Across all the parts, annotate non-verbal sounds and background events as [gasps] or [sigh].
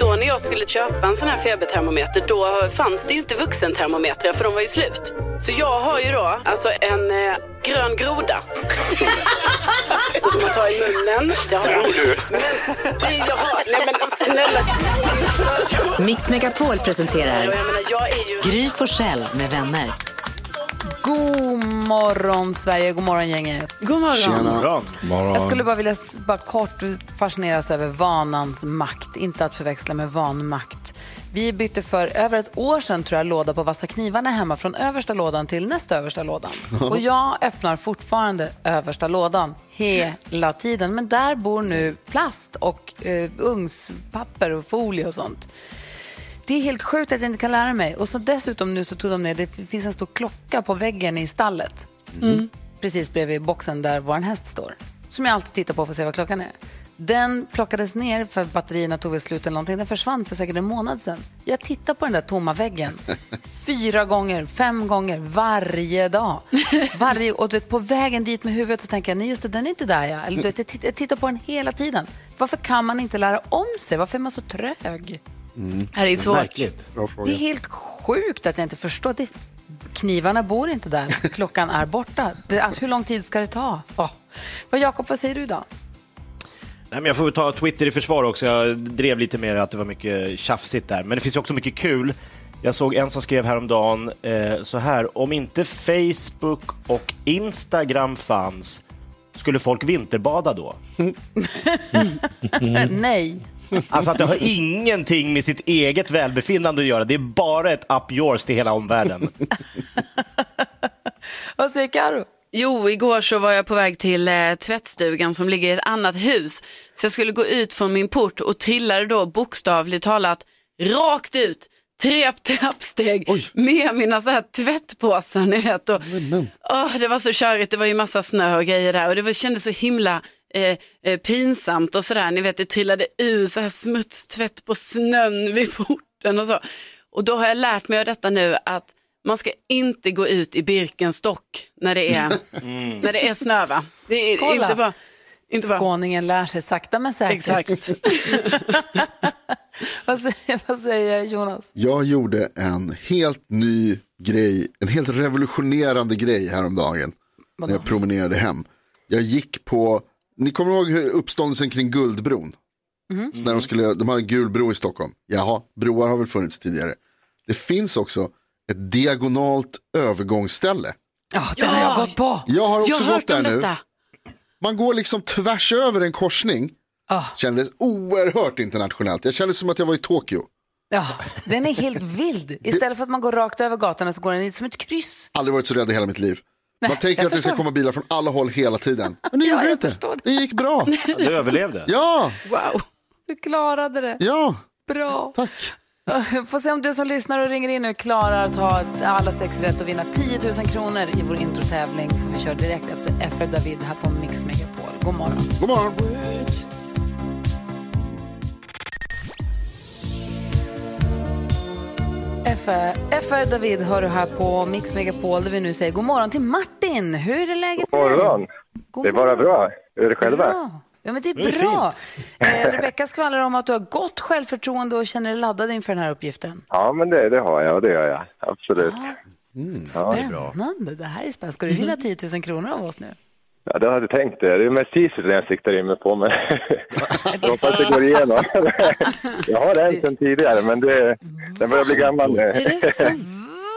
Då när jag skulle köpa en sån här febertermometer, då fanns det ju inte vuxentermometrar för de var ju slut. Så jag har ju då alltså en eh, grön groda. [laughs] Som man tar i munnen. Det har jag. Men, det, jag har, nej men snälla. Mix Megapol presenterar Jag menar, jag är ju... Gry Forssell med vänner. God morgon Sverige, god morgon gänget. God morgon. Jag skulle bara vilja bara kort fascineras över vanans makt, inte att förväxla med vanmakt. Vi bytte för över ett år sedan tror jag låda på vassa knivarna hemma från översta lådan till nästa översta lådan. [laughs] Och jag öppnar fortfarande översta lådan hela tiden. Men där bor nu plast och eh, ugnspapper och folie och sånt. Det är helt sjukt att jag inte kan lära mig. Och så dessutom nu så tog de ner, det finns en stor klocka på väggen i stallet. Precis bredvid boxen där vår häst står. Som jag alltid tittar på för att se vad klockan är. Den plockades ner för batterierna tog väl slut eller någonting. Den försvann för säkert en månad sedan. Jag tittar på den där tomma väggen [laughs] fyra gånger, fem gånger varje dag. [laughs] Varje, och vet, på vägen dit med huvudet så tänker jag, nej just det, den är inte där ja. Eller, vet, jag tittar på den hela tiden. Varför kan man inte lära om sig? Varför är man så trög? Här är svårt. Märkligt. Bra fråga. Det är helt sjukt att jag inte förstår. Det, knivarna bor inte där. [laughs] Klockan är borta. Det, alltså, hur lång tid ska det ta? Oh. Vad, Jakob, vad säger du då? Nej, men jag får ta Twitter i försvar också. Jag drev lite mer att det var mycket tjafsigt där. Men det finns också mycket kul. Jag såg en som skrev häromdagen eh, så här. Om inte Facebook och Instagram fanns, skulle folk vinterbada då? [laughs] [laughs] Nej. [laughs] Alltså att det har ingenting med sitt eget välbefinnande att göra. Det är bara ett up yours till hela omvärlden. [laughs] Vad säger Karo? Jo, igår så var jag på väg till eh, tvättstugan som ligger i ett annat hus. Så jag skulle gå ut från min port och trillade då bokstavligt talat rakt ut. Tre trappsteg med mina så här tvättpåsar ni vet. Och, åh, det var så körigt, det var ju massa snö och grejer där och det var, kändes så himla eh, eh, pinsamt och sådär. Ni vet, det trillade ur så här smutstvätt på snön vid porten och så. Och då har jag lärt mig av detta nu att man ska inte gå ut i Birkenstock när det är, [laughs] när det är snö. Va? Det är Kolla. inte bara, inte bara. Skåningen lär sig sakta men säkert. Exakt. [laughs] vad, säger, vad säger Jonas? Jag gjorde en helt ny grej, en helt revolutionerande grej häromdagen. När jag promenerade hem. Jag gick på, ni kommer ihåg hur uppståndelsen kring Guldbron? Så när de, skulle, de har en gul bro i Stockholm. Jaha, broar har väl funnits tidigare. Det finns också ett diagonalt övergångsställe. Ja, det har jag gått på. Jag har också Jag har gått hört där om nu. detta. Man går liksom tvärs över en korsning. Ah. Kändes oerhört internationellt. Jag kände som att jag var i Tokyo. Ja, den är helt vild. Istället för att man går rakt över gatan så går den in som ett kryss. Aldrig varit så rädd i hela mitt liv. Man tänker att det ska komma bilar från alla håll hela tiden. Men det Ja, gjorde inte. förstår det. Det gick bra. [laughs] Du överlevde. Ja, Wow. Du klarade det. ja, Bra. tack. Får se om du som lyssnar och ringer in nu klarar att ha alla sex rätt och vinna 10 000 kronor i vår introtävling som vi kör direkt efter FR David här på Mix Megapol. God morgon. God morgon. FR, FR David hör du här på Mix Megapol där vi nu säger god morgon till Martin. Hur är läget med dig? morgon. God Det är bara bra. Hur är det själva? Bra. Ja, men det är Det är bra. Eh, Rebecka skvallrar om att du har gott självförtroende och känner dig laddad inför den här uppgiften. Ja, men det, det har jag. Det gör jag. Absolut. Spännande. Det här är spännande. Ska du vinna 10 000 kronor av oss nu? Ja, det hade jag tänkt det. Det är mest teasern jag siktar in mig på. Men [laughs] jag hoppas det går igenom. jag har en sen tidigare, men det, den börjar bli gammal nu. Är det? [laughs]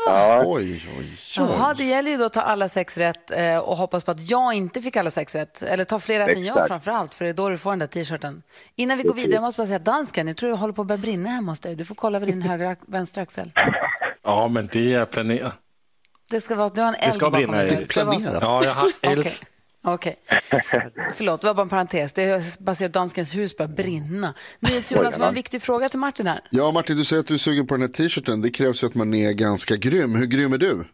Ja, Oj, oj, Jaha, oj. det gäller ju då att ta alla sex rätt eh, och hoppas på att jag inte fick alla sex rätt. Eller ta fler rätt än jag Exakt. framför allt, för det är då du får den där t-shirten. Innan vi går vidare, jag måste bara säga dansken, jag tror det håller på att börja brinna hemma hos dig. Du får kolla över din högra, vänstra axel. [laughs] Ja, men det är planerat. Det ska vara, du har en eld bakom brinna dig. Det ska vara så. Ja, jag har eld. Okej. Okej. [laughs] Förlåt, det var bara en parentes. Det är bara så att danskens hus börjar brinna. NyhetsJonas, vad en viktig fråga till Martin här. Ja, Martin, du säger att du är sugen på den här t-shirten. Det krävs ju att man är ganska grym. Hur grym är du?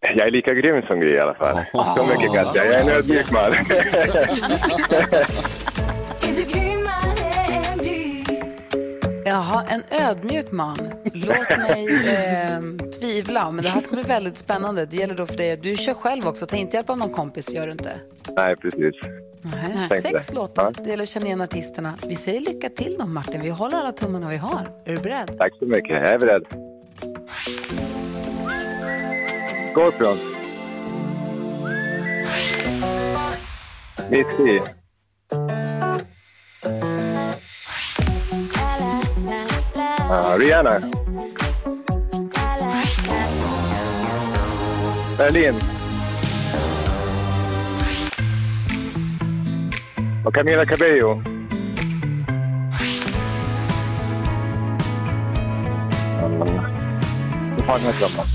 Jag är lika grym som Gry i alla fall. Så mycket kan jag. Jag är en ödmjuk man. [laughs] [laughs] Jaha, en ödmjuk man. Låt mig eh, tvivla, men det här ska bli väldigt spännande. Det gäller då för dig att du kör själv också. Ta inte hjälp av någon kompis, gör du inte? Nej, precis. Nej. Sex det. låtar. Det gäller att känna igen artisterna. Vi säger lycka till då, Martin. Vi håller alla tummarna vi har. Är du beredd? Tack så mycket. Jag är beredd. Scorpion. Missy. Uh, Rihanna. Berlin. Och Camila Cabello. Fan?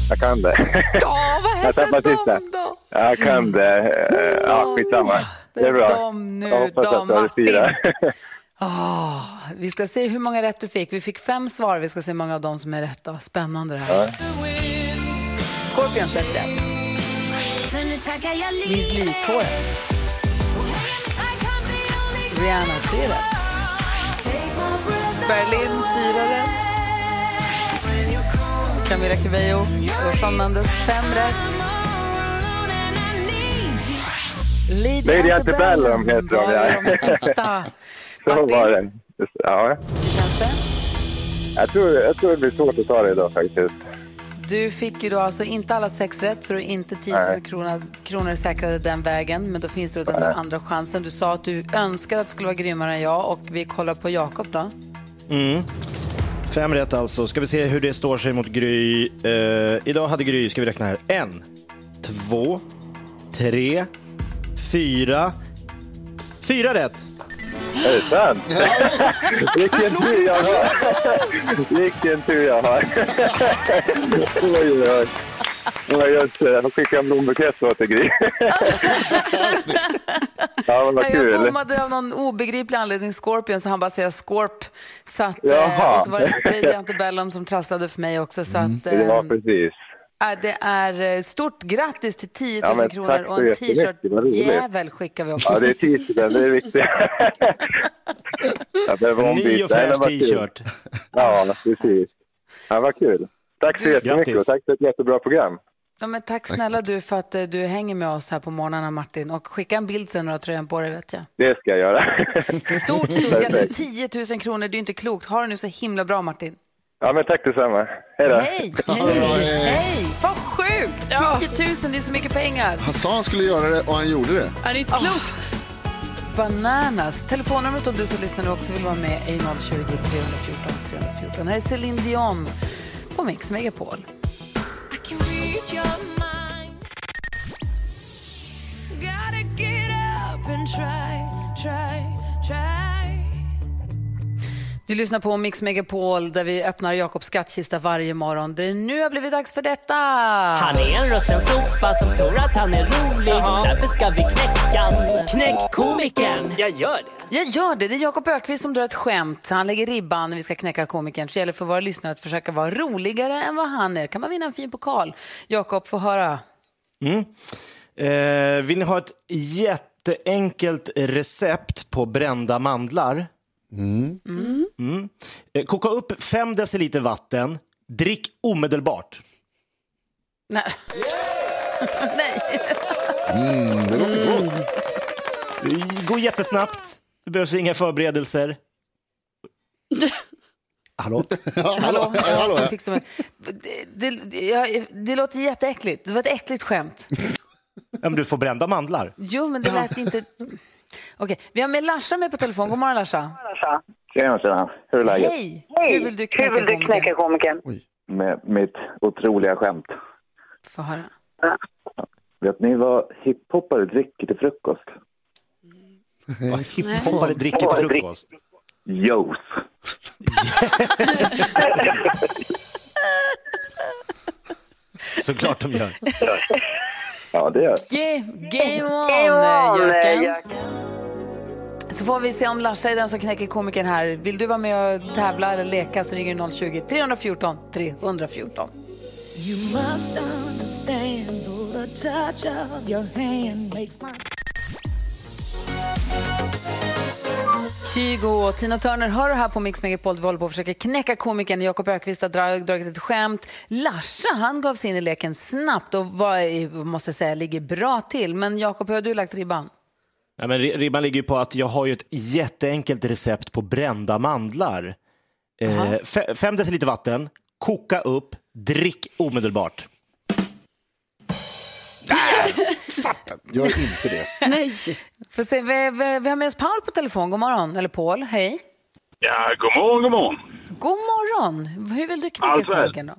Jag kan det. Ja, vad [laughs] Jag sista. de då? Jag kan det. Ja, skitsamma. Det är bra. De nu, Jag hoppas de, att du har Martin. [laughs] Åh, vi ska se hur många rätt du fick. Vi fick fem svar. Vi ska se hur många av dem som är rätta. Spännande det här. Scorpions ett rätt. Miss Li, två rätt. Rihanna, tre rätt. Berlin, fyra rätt. Camila Cabello och Mendes, fem rätt. Lady, Antebellum heter de, ja. [laughs] Så Martin, [laughs] var det. Ja, hur känns det? jag tror, jag tror det blir svårt att ta det idag faktiskt. Du fick ju då alltså inte alla sex rätt, så du är inte 10 000 Nej. kronor, kronor säkrade den vägen. Men då finns det då den där andra chansen. Du sa att du önskar att du skulle vara grymmare än jag och vi kollar på Jakob då. Fem rätt alltså. Ska vi se hur det står sig mot Gry. Eh, idag hade Gry, ska vi räkna här, en, två, tre, fyra, fyra rätt. Är det sant? Vilken tur jag har! Vilken tur jag har! oj, oj, oj. Ja, just det. Jag får skicka en blombukett åt dig, Gry. ja, men vad Jag kul. bommade av någon obegriplig anledning Scorpion så han bara säger Scorp. Så att, eh, och så var det Lady Antebellum som trasslade för mig också. Så att, Det var eh, precis. Det är eh, stort grattis till 10 000 Ja, kronor och en t-shirt-jävel skickar vi också. Ja, det är t-shirten. Det är viktigt. [laughs] jag behöver Ny och fräsch t-shirt. Ja, precis. Ja, vad kul. Tack så Du- jättemycket Grattis. och tack för ett jättebra program. Ja, men tack snälla du för att eh, du hänger med oss här på morgnarna Martin. Och skicka en bild sen när du har tröjan på dig vet jag. Det ska jag göra. Stort, stort grattis. 10 000 kronor, det är inte klokt. Ha det nu så himla bra Martin. Ja, men tack detsamma. Hej då. Hej! Hej! Hej! Vad sjukt! 10 000, det är så mycket pengar. Han sa han skulle göra det och han gjorde det. Är det inte klokt? Bananas. Telefonnumret om du som lyssnar nu också vill vara med är 020 314 314. Här är Céline Dion på Mix Megapol. Du lyssnar på Mix Megapol där vi öppnar Jakobs skattkista varje morgon. Det är nu har blivit dags för detta. Han är en rutten sopa som tror att han är rolig. Därför ska vi knäcka. Knäck komikern. Jag gör det. Jag gör det. Det är Jakob Ökvist som drar ett skämt. Han lägger ribban när vi ska knäcka komikern. Så det gäller för våra lyssnare att försöka vara roligare än vad han är. kan man vinna en fin pokal. Jakob, få höra. Eh, vill ni ha ett jätteenkelt recept på brända mandlar? Mm. Eh, koka upp fem deciliter vatten. Drick omedelbart. Nej. [laughs] Nej. Mm, det låter gott. Det går jättesnabbt. Det behövs inga förberedelser. Hallå? [laughs] Ja, Hallå, ja, hallå, ja. fixar mig. Det, det, jag, det låter jätteäckligt. Det var ett äckligt skämt. Ja, men du får brända mandlar. Jo, men det lät inte... Okej, vi har med Larsa med på telefon. God morgon, Larsa. Tjena, tjena. Hur är läget? Hej! Hur vill du knäcka komikern? Med mitt otroliga skämt. Få höra. Vet ni vad hiphoppare dricker till frukost? Vad Hiphoppare dricker till frukost. Juice. [laughs] Såklart de gör. Ja, det gör Ge, game on, eh, Jöken. Så får vi se om Larsa är den som knäcker komikern här. Vill du vara med och tävla eller leka så ringer du 020 314 314. You must understand the touch of your hand makes my Kygo och Tina Turner hör här på Mix Megapol. Vi håller på att försöka knäcka komikern Jakob Ökvist har dra- dragit ett skämt. Larsa, han gav sig in i leken snabbt och var, måste säga, ligger bra till. Men Jakob, hur har du lagt ribban? Ja, men ri- ribban ligger på att jag har ju ett jätteenkelt recept på brända mandlar. Eh, fe- fem deciliter vatten, koka upp, drick omedelbart. Gör inte det. Nej. Får se, vi, vi, vi har med oss Paul på telefon. God morgon. Eller Paul, hej. Ja, god morgon, god morgon. God morgon. Hur vill du knäcka komikern då?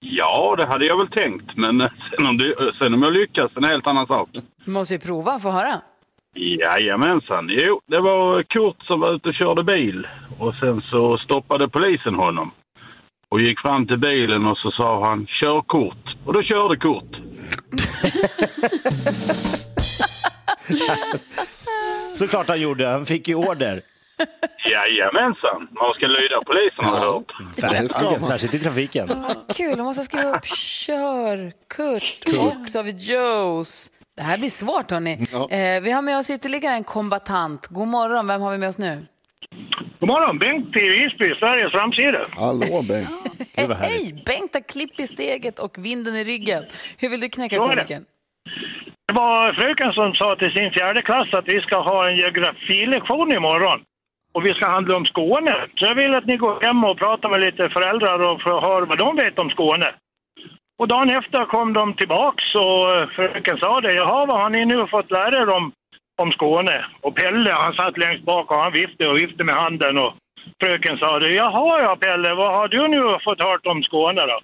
Ja, det hade jag väl tänkt, men eh, sen om, det, sen om jag lyckas, en helt annan sak. Du måste ju prova, få höra. Jajamensan. Jo, det var Kurt som var ute och körde bil och sen så stoppade polisen honom. Och gick fram till bilen och så sa han körkort. Och då körde Kurt. [laughs] Såklart han gjorde, han fick ju order. Jajamensan. Man ska lyda polisen har jag hört. Verkligen, särskilt i trafiken. Kul, jag måste skriva upp kör, Kurt och så har vi Joes. Det här blir svårt hörni. Ja. Eh, vi har med oss ytterligare en kombatant. God morgon, vem har vi med oss nu? God morgon, Bengt i Visby, Sveriges framsida. Hallå Bengt. Hej! Bengt har klipp i steget och vinden i ryggen. Hur vill du knäcka komikern? Det var fröken som sa till sin fjärde klass att vi ska ha en geografilektion imorgon. Och vi ska handla om Skåne. Så jag vill att ni går hem och pratar med lite föräldrar och får höra vad de vet om Skåne. Och dagen efter kom de tillbaks och fröken sa det. Jaha, vad har ni nu fått lära er om, om Skåne? Och Pelle, han satt längst bak och han viftade och viftade med handen. Och fröken sa det. Jaha, ja Pelle, vad har du nu fått hört om Skåne då?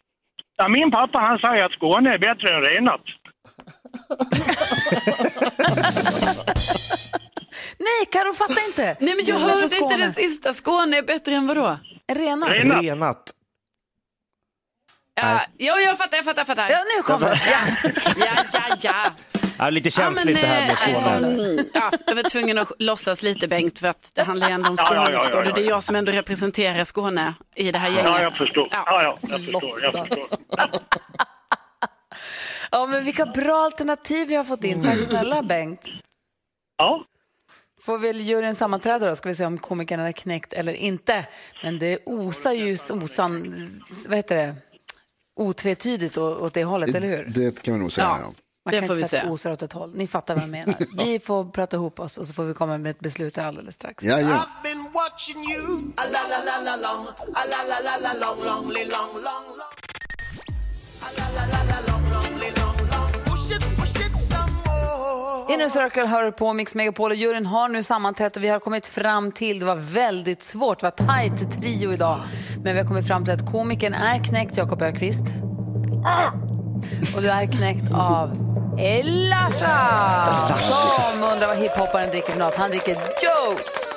Ja, min pappa han säger att Skåne är bättre än Renat. [laughs] Nej, Karo fattar inte. Nej, men jag hörde inte det sista. Skåne är bättre än vadå? Renat. Renat. Renat. Ja, jo, jag fattar, jag fattar, jag fattar. Ja, nu kommer det. Ja. Ja, ja, ja. Ja, lite känsligt Ja, men, det här med eh, Skåne. mm, Ja, jag var tvungen att låtsas lite Bengt för att det handlar ju ändå om Skåne. ja, ja? Det är ja. jag som ändå representerar Skåne i det här gänget. Ja, jag förstår. Ja. Ja, ja, jag förstår. Jag förstår. ja, men vilka bra alternativ vi har fått in. Tack snälla Bengt. Ja, Får väl juryn sammanträda då, ska vi se om komikern är knäckt eller inte. Men det osar ju osan, vad heter det, otvetydigt åt det hållet, eller hur? Det kan vi nog säga. Ja. Ja. Man Det kan får inte vi säga att osar åt ett håll. Ni fattar vad jag menar. [laughs] Vi får prata ihop oss och så får vi komma med ett beslut här alldeles strax. Ja, ja. Inner Circle hör på Mix Megapol och juryn har nu sammanträtt och vi har kommit fram till, det var väldigt svårt, det var tajt trio idag. Men vi har kommit fram till att komikern är knäckt, Jakob Ökvist. Och du är knäckt av är Larsa som undrar vad hiphopparen dricker för något. Han dricker juice.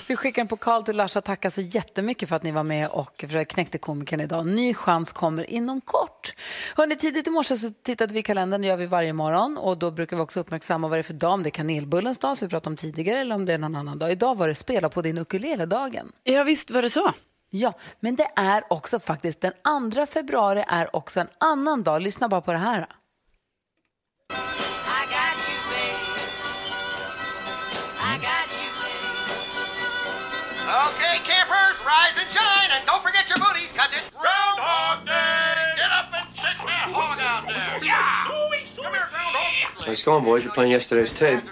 [laughs] Vi skickar en pokal till Larsa. Tackar så jättemycket för att ni var med och för att knäckte komikern idag. Ny chans kommer inom kort. Hörrni, tidigt i morse så tittade vi i kalendern, det gör vi varje morgon. Och då brukar vi också uppmärksamma vad det är för dag, om det är kanelbullens dag som vi pratade om tidigare eller om det är någon annan dag. Idag var det spela på din ukulele-dagen. Ja, visst var det så. Ja, men det är också faktiskt den 2 februari är också en annan dag. Lyssna bara på det här. I got you, babe. I got you, babe. Okay, campers, rise and shine, and don't forget your booties, cause it's Groundhog Day! Get up and shake that hog out there! Yeah! Come here, Groundhog! Nice going, boys. You're playing yesterday's tape.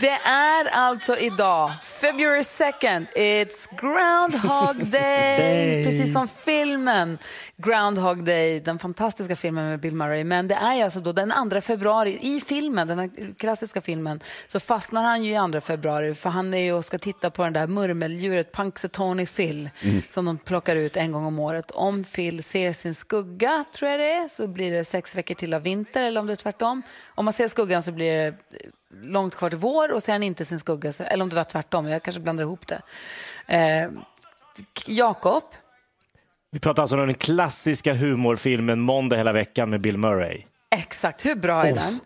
Det är alltså idag, February 2nd, it's Groundhog [laughs] Day, precis som filmen Groundhog Day, den fantastiska filmen med Bill Murray. Men det är alltså då den 2 februari, i filmen, den klassiska filmen, så fastnar han ju i 2 februari för han är ju och ska titta på den där murmeldjuret Punxsutawney Phil Mm. som de plockar ut en gång om året. Om Phil ser sin skugga, tror jag det är, så blir det sex veckor till av vinter eller om det är tvärtom. Om man ser skuggan så blir det långt kvar till vår och ser han inte sin skugga, eller om det var tvärtom, jag kanske blandar ihop det. Eh, Jakob, Vi pratar alltså om den klassiska humorfilmen Måndag hela veckan med Bill Murray. exakt, hur bra är den?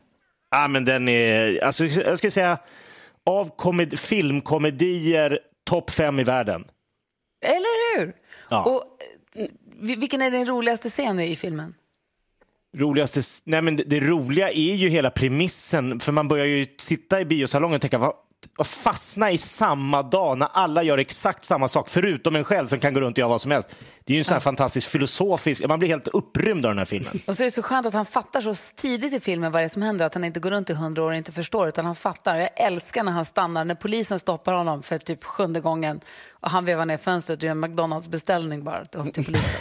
Ja, men den är, alltså, jag skulle säga, av komed- filmkomedier, topp fem i världen. Eller hur? Ja. Och, eh, vi- vilken är din roligaste scen i filmen? Roligaste, nej men det, det roliga är ju hela premissen, för man börjar ju sitta i biosalongen och tänka, vad, och fastna i samma dag när alla gör exakt samma sak, förutom en själv som kan gå runt och göra vad som helst. Det är ju en sån här fantastisk filosofisk, man blir helt upprymd av den här filmen. Och så är det så skönt att han fattar så tidigt i filmen vad det är som händer, att han inte går runt i hundra år och inte förstår, utan han fattar. Jag älskar när han stannar, när polisen stoppar honom för typ sjunde gången och han vevar ner fönstret och gör en McDonalds-beställning bara till till polisen.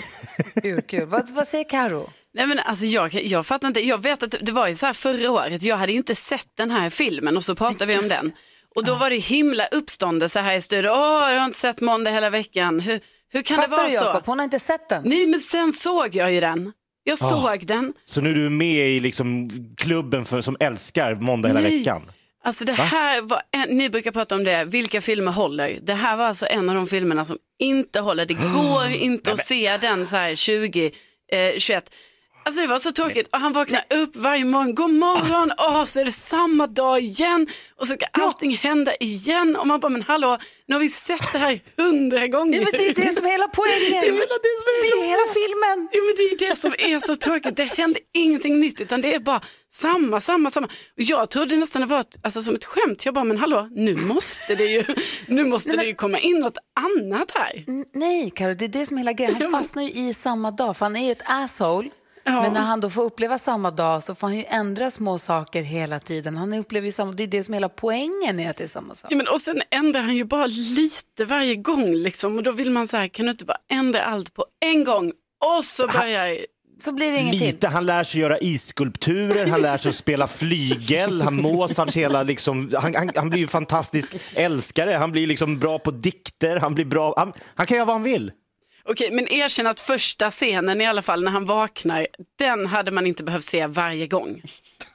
[laughs] Urkul. Vad, vad säger Karo? Nej men alltså jag, jag fattar inte, jag vet att det var ju så här förra året, jag hade ju inte sett den här filmen och så pratade vi om den. Och då var det himla uppståndelse här i studion, åh jag har inte sett måndag hela veckan, hur, hur kan Fattar det vara du, så? Jakob? Hon har inte sett den. Nej men sen såg jag ju den, jag Ah. såg den. Så nu är du med i liksom klubben för, som älskar måndag hela Nej. veckan. Alltså det Va? här var, en, ni brukar prata om det, vilka filmer håller? Det här var alltså en av de filmerna som inte håller. Det [gasps] går inte att se den så här 20, eh, 21. Alltså det var så tråkigt och han vaknar upp varje morgon, god morgon, åh så är det samma dag igen och så ska allting hända igen och man bara men hallå, nu har vi sett det här hundra gånger. Ja, men det är det som är hela poängen. [laughs] Det är det som är Det är hela filmen. Ja, men det är det som är så tråkigt. Det händer ingenting nytt utan det är bara samma, samma, samma. Och jag trodde nästan det var ett, alltså, som ett skämt. Jag bara, men hallå, nu måste det ju, nu måste det ju komma in något annat här. Nej, Karo, det är det som är hela grejen. Han fastnar ju i samma dag, för han är ju ett asshole. Ja. Men när han då får uppleva samma dag så får han ju ändra små saker hela tiden. Han upplever ju samma, det är det som är hela poängen är att det är samma sak. Ja, men, och sen ändrar han ju bara lite varje gång liksom. Och då vill man så här, kan du inte bara ändra allt på en gång? Och så börjar Så blir det Lite, han lär sig göra isskulpturer, han lär sig att spela flygel, han Mozarts hela liksom, han, han, han blir ju en fantastisk älskare, han blir liksom bra på dikter, han blir bra, han, han kan göra vad han vill. Okej, men erkänn att första scenen i alla fall när han vaknar, den hade man inte behövt se varje gång.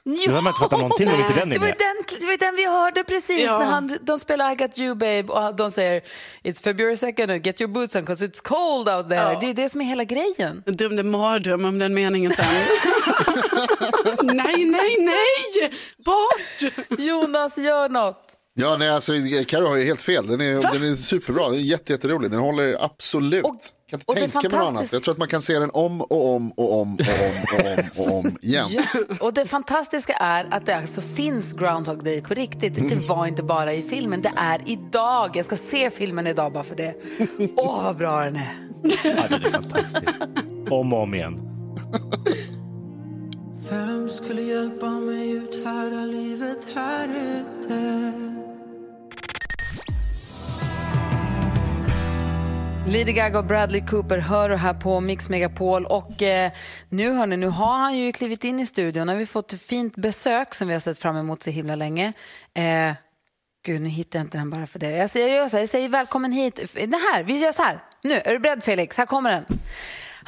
Då hade man inte fattat någonting om inte den är Det var, med. den, det var den vi hörde precis Ja. när han, de spelar I got you babe och de säger It's February 2nd and get your boots on because it's cold out there. Ja. Det är det som är hela grejen. Jag drömde mardröm om den meningen sen. [laughs] nej, nej, nej! Bort! Jonas, gör något. Ja, nej, alltså, Carro har ju helt fel. Den är, den är superbra, den är jätte, jätterolig. Den håller absolut. Och- kan inte tänka mig något annat. Jag tror att man kan se den om och om och om och om och om och om [laughs] igen. Ja. Och det fantastiska är att det alltså finns Groundhog Day på riktigt. Det var inte bara i filmen, det är idag. Jag ska se filmen idag bara för det. Åh, vad bra den är. Ja, den är fantastisk. Om och om igen. [laughs] Vem skulle hjälpa mig ut här livet här ute? Lady Gaga och Bradley Cooper hör här på Mix Megapol. Och eh, nu, hörni, nu har han ju klivit in i studion. Nu har vi fått ett fint besök som vi har sett fram emot så himla länge. Eh, gud, nu hittar jag inte den bara för det. Jag säger, jag gör så här, jag säger välkommen hit. Det här, vi gör så här. Nu, är du beredd Felix? Här kommer den.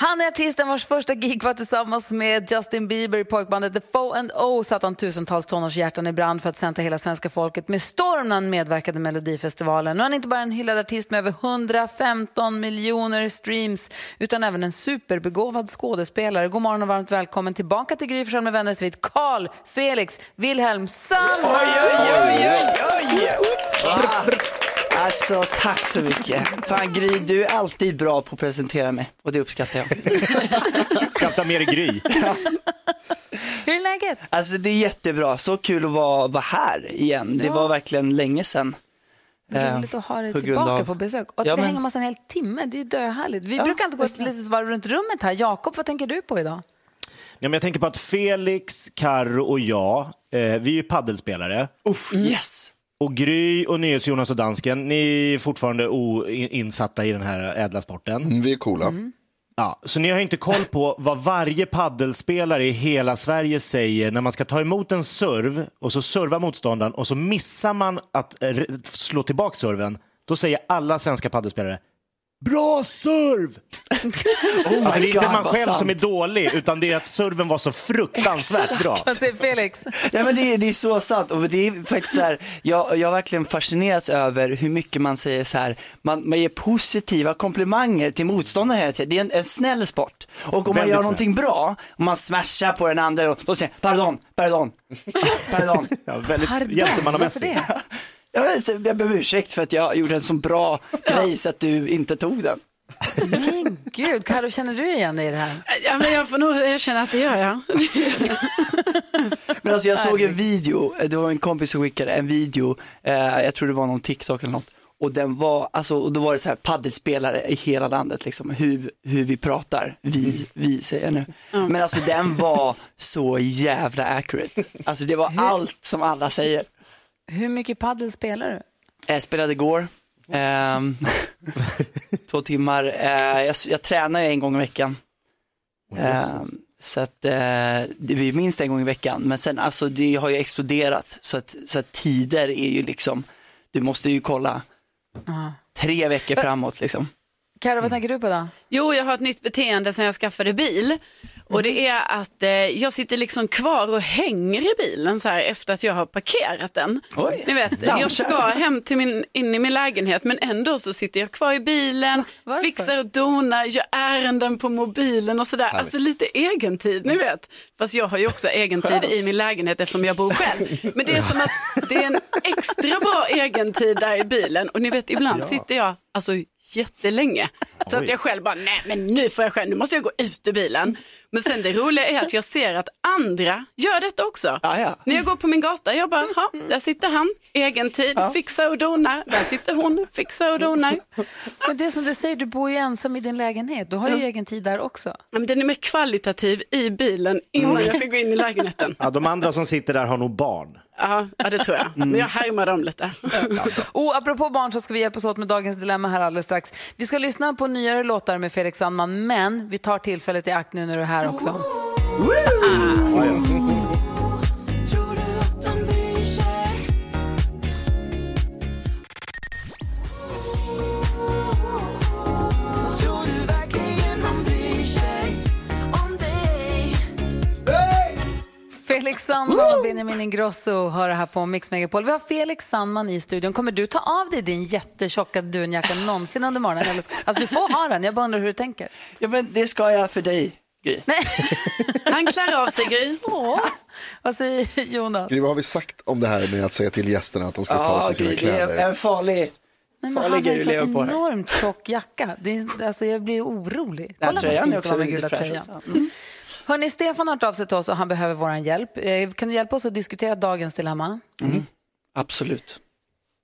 Han är artisten vars första gig var tillsammans med Justin Bieber i pojkbandet The Foe and O satte han tusentals tonårs hjärtan i brand för att sända hela svenska folket med storm när han medverkade i Melodifestivalen. Nu är han inte bara en hyllad artist med över 115 miljoner streams utan även en superbegåvad skådespelare. God morgon och varmt välkommen tillbaka till Gry Forssell med vänner svit Carl Felix Wilhelm Sandberg! oj, oj, oj. Alltså tack så mycket. Fan Gry, du är alltid bra på att presentera mig och det uppskattar jag. [laughs] Skratta mer i Gry. Hur är läget? Alltså det är jättebra, så kul att vara, vara här igen. Det Ja. var verkligen länge sedan. Eh, Roligt att ha dig på grund tillbaka av- på besök. Och att Ja, vi men- hänger med oss en hel timme, det är döhärligt. Vi Ja, brukar alltid gå ett litet varv runt rummet här. Jakob, vad tänker du på idag? Ja, men jag tänker på att Felix, Karro och jag, eh, vi är ju paddelspelare. Uff, yes! Och Gry och NyhetsJonas och Dansken, ni är fortfarande oinsatta i den här ädla sporten. Mm, Vi är coola. Ja, så ni har inte koll på vad varje paddelspelare i hela Sverige säger när man ska ta emot en serv och så servar motståndaren och så missar man att slå tillbaka serven. Då säger alla svenska paddelspelare Bra serv! [laughs] Oh alltså, det är inte God, man själv sant. som är dålig, utan det är att serven var så fruktansvärt bra. Vad säger Felix? Ja, men det, är- det är så sant och det är faktiskt så här, jag, jag har verkligen fascinerats över hur mycket man säger så här, man, man ger positiva komplimanger till motståndare hela tiden. Det är en, en snäll sport. Och om man gör snäll. någonting bra, om man smashar på den andra, då säger jag pardon, pardon, pardon. [laughs] Ja, väldigt Pardon, varför gentlemannamässigt. [laughs] Jag, ber om ursäkt för att jag gjorde en så bra [laughs] grej så att du inte tog den. Men gud, Karo, känner du igen dig i det här? Ja, men jag får nog erkänna att det gör jag. Men alltså jag såg en video, eh, det var en kompis som skickade en video, eh, jag tror det var någon TikTok eller något. Och den var, alltså, och då var det så här paddelspelare i hela landet, liksom, hur, hur vi pratar, vi, vi säger jag nu. Men alltså den var så jävla accurate. Alltså det var allt som alla säger. Hur mycket paddel spelar du? Jag spelade igår, ehm, [laughs] två timmar, eh, jag, jag tränar ju en gång i veckan. Ehm, så att eh, det blir minst en gång i veckan, men sen alltså det har ju exploderat så att, så att tider är ju liksom, du måste ju kolla Ja. tre veckor framåt liksom. Karo, vad tänker du på då? Jo, jag har ett nytt beteende sen jag skaffade bil. Och det är att eh, jag sitter liksom kvar och hänger i bilen så här efter att jag har parkerat den. Oj. Ni vet, jag ska hem till min, in i min lägenhet men ändå så sitter jag kvar i bilen, Varför? fixar och donar, gör ärenden på mobilen och sådär. Alltså lite egentid, ni vet. Fast jag har ju också egentid i min lägenhet eftersom jag bor själv. Men det är som att det är en extra bra egentid där i bilen och ni vet ibland sitter jag alltså jättelänge. Så att jag själv bara, nej men nu får jag själv, nu måste jag gå ut ur bilen. Men sen det roliga är att jag ser att andra gör detta också. Ja, ja. När jag går på min gata, jag bara, ja, där sitter han, egen tid, fixar och donar. Där sitter hon, fixar och donar. Men det är som du säger, du bor ju ensam i din lägenhet. Du har ju egen tid där också. Ja, Men den är mer kvalitativ i bilen innan jag ska gå in i lägenheten. Ja, de andra som sitter där har nog barn. Ja, ja det tror jag. Men jag härmar dem lite. [laughs] Och apropå barn så ska vi hjälpas åt med dagens dilemma här alldeles strax. Vi ska lyssna på nyare låtar med Felix Sandman, men vi tar tillfället i akt nu när du är här också. Tror Felix Sandman och Benjamin Ingrosso hör det här på Mix Megapol. Vi har Felix Sandman i studion. Kommer du ta av dig din jättetjocka dunjacka någonsin under morgonen? Eller, alltså, du får ha den, jag bara undrar hur du tänker. Ja men det ska jag för dig, Gry. [laughs] Han klär av sig Gry. Åh, vad säger Jonas? Gry, vad har vi sagt om det här med att säga till gästerna att de ska ta av sig sina Gry, det är kläder? en farlig, Nej, men han har att så enormt tjock jacka. Det är, alltså, jag blir orolig. Den här vad tröjan fint är det också var med lite gula fräsch tröjan. också. Mm. Hörni, Stefan har hört av sig till oss och han behöver vår hjälp. Eh, kan du hjälpa oss att diskutera dagens dilemma? Mm. Absolut.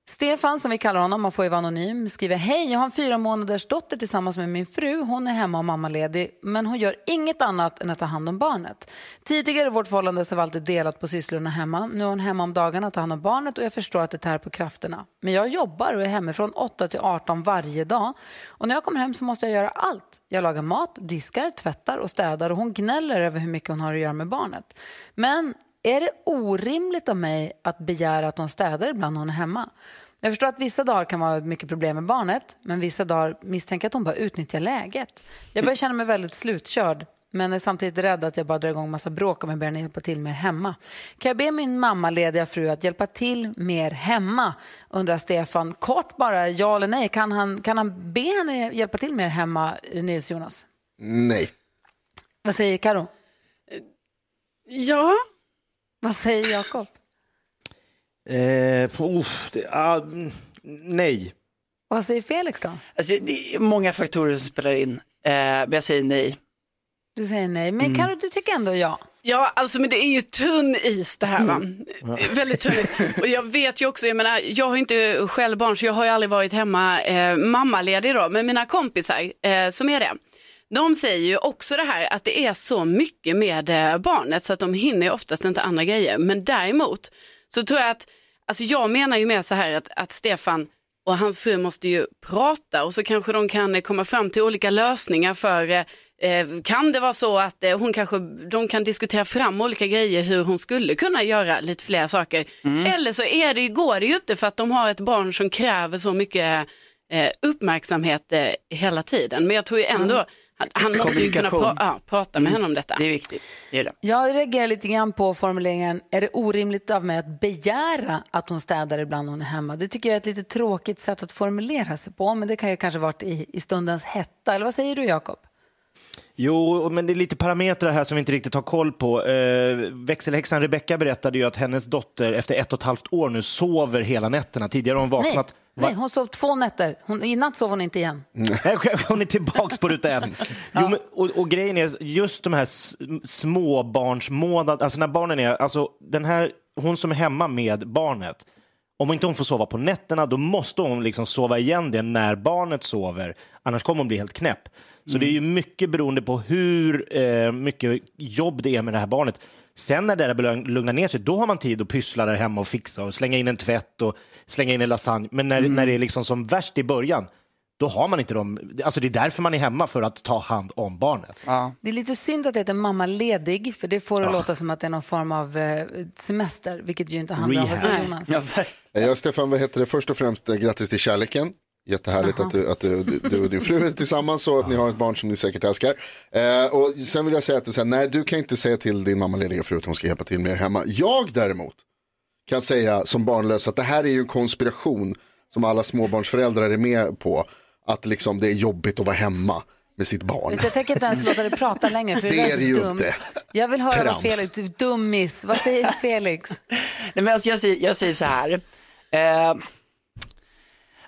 Stefan, som vi kallar honom, man får ju vara anonym, skriver Hej, jag har en fyra månaders dotter tillsammans med min fru. Hon är hemma och mammaledig, men hon gör inget annat än att ta hand om barnet. Tidigare i vårt förhållande så var alltid delat på sysslorna hemma. Nu är hon hemma om dagarna och tar hand om barnet och jag förstår att det tär på krafterna. Men jag jobbar och är hemifrån 8 till 18 varje dag. Och när jag kommer hem så måste jag göra allt. Jag lagar mat, diskar, tvättar och städar och hon gnäller över hur mycket hon har att göra med barnet. Men är det orimligt av mig att begära att hon städar ibland när hon är hemma? Jag förstår att vissa dagar kan vara mycket problem med barnet, men vissa dagar misstänker jag att hon bara utnyttjar läget. Jag börjar känna mig väldigt slutkörd, men är samtidigt rädd att jag bara drar igång massa bråk om jag börjar hjälpa till mer hemma. Kan jag be min mammalediga fru att hjälpa till mer hemma? Undrar Stefan. Kort bara, ja eller nej. Kan han, kan han be henne hjälpa till mer hemma, Nils Jonas? Nej. Vad säger Karo? Ja. Vad säger Jakob? Eh, mm, nej. Vad säger Felix då? Alltså, det är många faktorer som spelar in, eh, men jag säger nej. Du säger nej, men Karo, du tycker ändå ja. Ja, alltså men det är ju tunn is det här va. Väldigt tunn is. Och jag vet ju också, jag menar, jag har inte själv barn så jag har ju aldrig varit hemma eh, mammaledig då, men mina kompisar eh, som är det, de säger ju också det här att det är så mycket med eh, barnet så att de hinner ju oftast inte andra grejer. Men däremot så tror jag att, alltså jag menar ju mer så här att, att Stefan och hans fru måste ju prata och så kanske de kan eh, komma fram till olika lösningar för eh, eh, kan det vara så att eh, hon kanske, de kan diskutera fram olika grejer hur hon skulle kunna göra lite fler saker. Eller så är det, ju- går det ju inte för att de har ett barn som kräver så mycket eh, uppmärksamhet hela tiden. Men jag tror ju ändå, han, han måste ju kunna pra, ja, prata med henne om detta. Det är viktigt. Det är det. Jag reagerar lite grann på formuleringen, är det orimligt av mig att begära att hon städar ibland när hon är hemma? Det tycker jag är ett lite tråkigt sätt att formulera sig på, men det kan ju kanske varit i, i stundens hetta. Eller vad säger du, Jakob? Jo, men det är lite parametrar här som vi inte riktigt har koll på. Eh, växelhäxan Rebecca berättade ju att hennes dotter efter ett och ett halvt år nu sover hela nätterna. Tidigare har hon vaknat... nej, hon sov två nätter. Hon, I natt sov hon inte igen. [laughs] Nej, hon är tillbaks på ruta ett. Jo, men, och, och grejen är just de här småbarnsmånaderna, alltså när barnen är, alltså den här, hon som är hemma med barnet, om inte hon får sova på nätterna då måste hon liksom sova igen det när barnet sover, annars kommer hon bli helt knäpp. Så det är ju mycket beroende på hur eh, mycket jobb det är med det här barnet. Sen när det där börjar lugna ner sig, då har man tid att pyssla där hemma och fixa och slänga in en tvätt och slänga in en lasagne. Men när, när det är liksom som värst i början, då har man inte dem. Alltså det är därför man är hemma, för att ta hand om barnet. Det är lite synd att det heter mammaledig, för det får det låta som att det är någon form av eh, semester, vilket ju inte handlar om. Vad säger Jonas? Eh, Ja, Stefan, vad heter det? Först och främst eh, grattis till kärleken. Jättehärligt att, du, att du, du, och din fru är tillsammans och att ni har ett barn som ni säkert älskar. Eh, och sen vill jag säga att det så här, nej du kan inte säga till din mammalediga fru att hon ska hjälpa till mer hemma. Jag däremot kan säga som barnlös att det här är ju en konspiration som alla småbarnsföräldrar är med på. Att liksom det är jobbigt att vara hemma med sitt barn. Jag tänker inte ens låta dig prata längre, för [laughs] Det är är det ju så dumt. inte. Jag vill höra Trams. vad Felix, du dummis. Vad säger Felix? Nej, men alltså jag, säger, jag säger så här. Eh,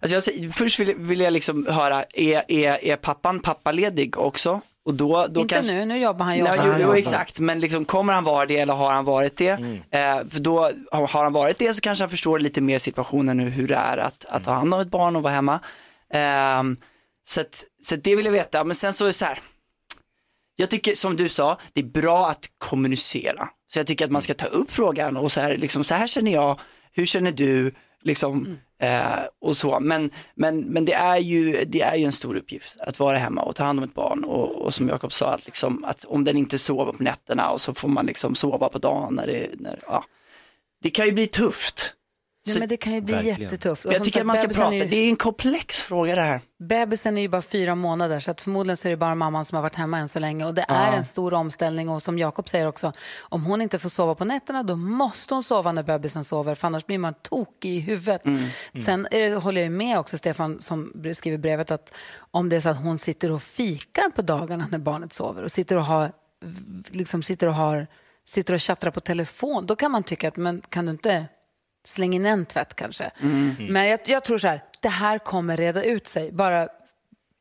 alltså jag först vill, vill jag liksom höra, är, är, är pappan pappaledig också? Och då, då inte kanske... nu, nu jobbar han ju. Nej, jo, jo, exakt, men liksom, kommer han vara det eller har han varit det? Eh, för då, har har han varit det så kanske han förstår lite mer situationen nu hur det är att, att ta hand om ett barn och vara hemma. Eh, så, att, så att det vill jag veta, men sen så är det så här, jag tycker som du sa, det är bra att kommunicera. Så jag tycker att man ska ta upp frågan och så här, liksom, så här känner jag, hur känner du, liksom, eh, och så. Men, men, men det, är ju, det är ju en stor uppgift att vara hemma och ta hand om ett barn och, och som Jakob sa, att, liksom, att om den inte sover på nätterna och så får man liksom sova på dagen när det, när, ja. det kan ju bli tufft. Så- men det kan ju bli Verkligen. jättetufft. Och Jag tycker sagt, att man ska prata, är ju- det är en komplex fråga det här. Bebisen är ju bara fyra månader så att förmodligen så är det bara mamman som har varit hemma än så länge och det är Ja. en stor omställning och som Jakob säger också, om hon inte får sova på nätterna då måste hon sova när bebisen sover för annars blir man tokig i huvudet. Mm. Sen är det, håller jag med också Stefan som skriver brevet att om det är så att hon sitter och fikar på dagarna när barnet sover och sitter och har liksom sitter och har sitter och chattrar på telefon då kan man tycka att men kan du inte slänga in en tvätt kanske. Mm. Men jag, jag tror så här, det här kommer reda ut sig. Bara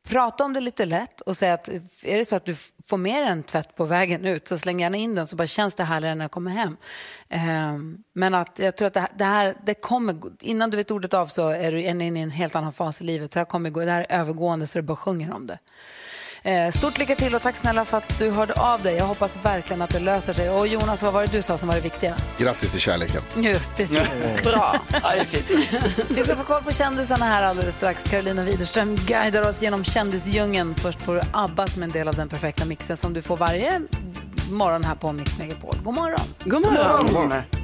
prata om det lite lätt och säga att är det så att du får med en tvätt på vägen ut så släng gärna in den så bara känns det härligare när jag kommer hem. Ehm, men att jag tror att det här, det här det kommer, innan du vet ordet av så är du inne i en helt annan fas i livet. Så det, här kommer gå, det här är övergående så det bara sjunger om det. Eh, Stort lycka till och tack snälla för att du hörde av dig. Jag hoppas verkligen att det löser sig. Och Jonas, vad var det du sa som var det viktiga? Grattis till kärleken. Just precis. Bra. Är fint. [laughs] Vi ska få koll på kändisarna här alldeles strax. Carolina Widerström guidar oss genom kändisdjungeln. Först får du ABBA som en del av den perfekta mixen som du får varje morgon här på Mix Megapol. God morgon. God morgon. God morgon.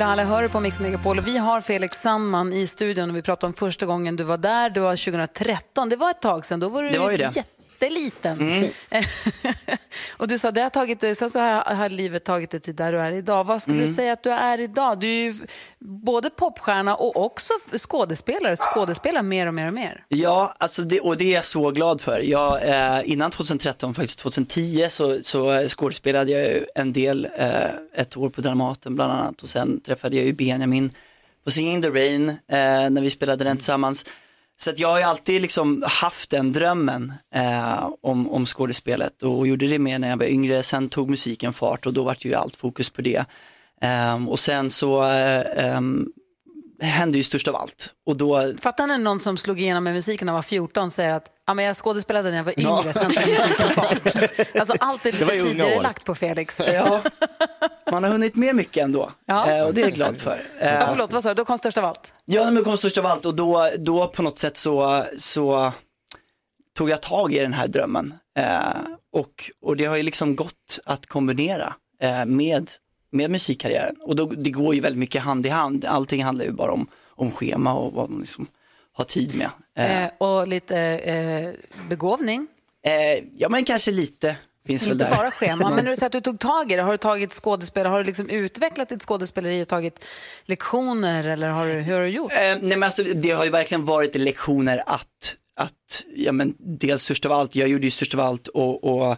Lalle hör på Mix Megapol och vi har Felix Sandman i studion och vi pratar om första gången du var där. Det var 2013. Det var ett tag sedan. Då var du Det var ju det. Jätteliten. Mm. [laughs] och du sa det har tagit det, sen så har, har livet tagit det till där du är idag. Vad skulle Mm. du säga att du är idag? Du är ju både popstjärna och också skådespelare. Skådespelar mer och mer och mer. Ja, alltså det, och det är jag så glad för. Jag, eh, innan 2013, faktiskt 2010, så, så skådespelade jag en del, eh, ett år på Dramaten bland annat och sen träffade jag ju Benjamin på Singing the Rain eh, när vi spelade den tillsammans. Så att jag har ju alltid liksom haft den drömmen eh, om, om skådespelet och gjorde det mer när jag var yngre. Sen tog musiken fart och då var det ju allt fokus på det. Eh, och sen så eh, ehm, hände ju störst av allt. Och då Fattar ni någon som slog igenom med musiken när han var 14 säger att ja, men jag skådespelade när jag var Ja. yngre, sen musiken fart. Alltså allt är Det lite tidigare år. lagt på Felix. Ja, man har hunnit med mycket ändå Ja. Eh, och det är jag glad för. Eh, Ja, förlåt, vad sa du? Då kom störst av allt. Ja, men kom störst av allt och då, då på något sätt så, så tog jag tag i den här drömmen. Eh, och, och det har ju liksom gått att kombinera eh, med, med musikkarriären. Och då, det går ju väldigt mycket hand i hand. Allting handlar ju bara om, om schema och vad man liksom har tid med. Eh, Eh, och lite eh, begåvning. eh, ja, men kanske lite. Finns väl Inte där. bara schema, men när du säger att du tog tag i det, har du tagit skådespel, har du liksom utvecklat ditt skådespeleri och tagit lektioner eller har du, hur har du gjort? Eh, nej men alltså, det har ju verkligen varit lektioner att, att ja, men dels störst av allt, jag gjorde ju störst av allt och, och,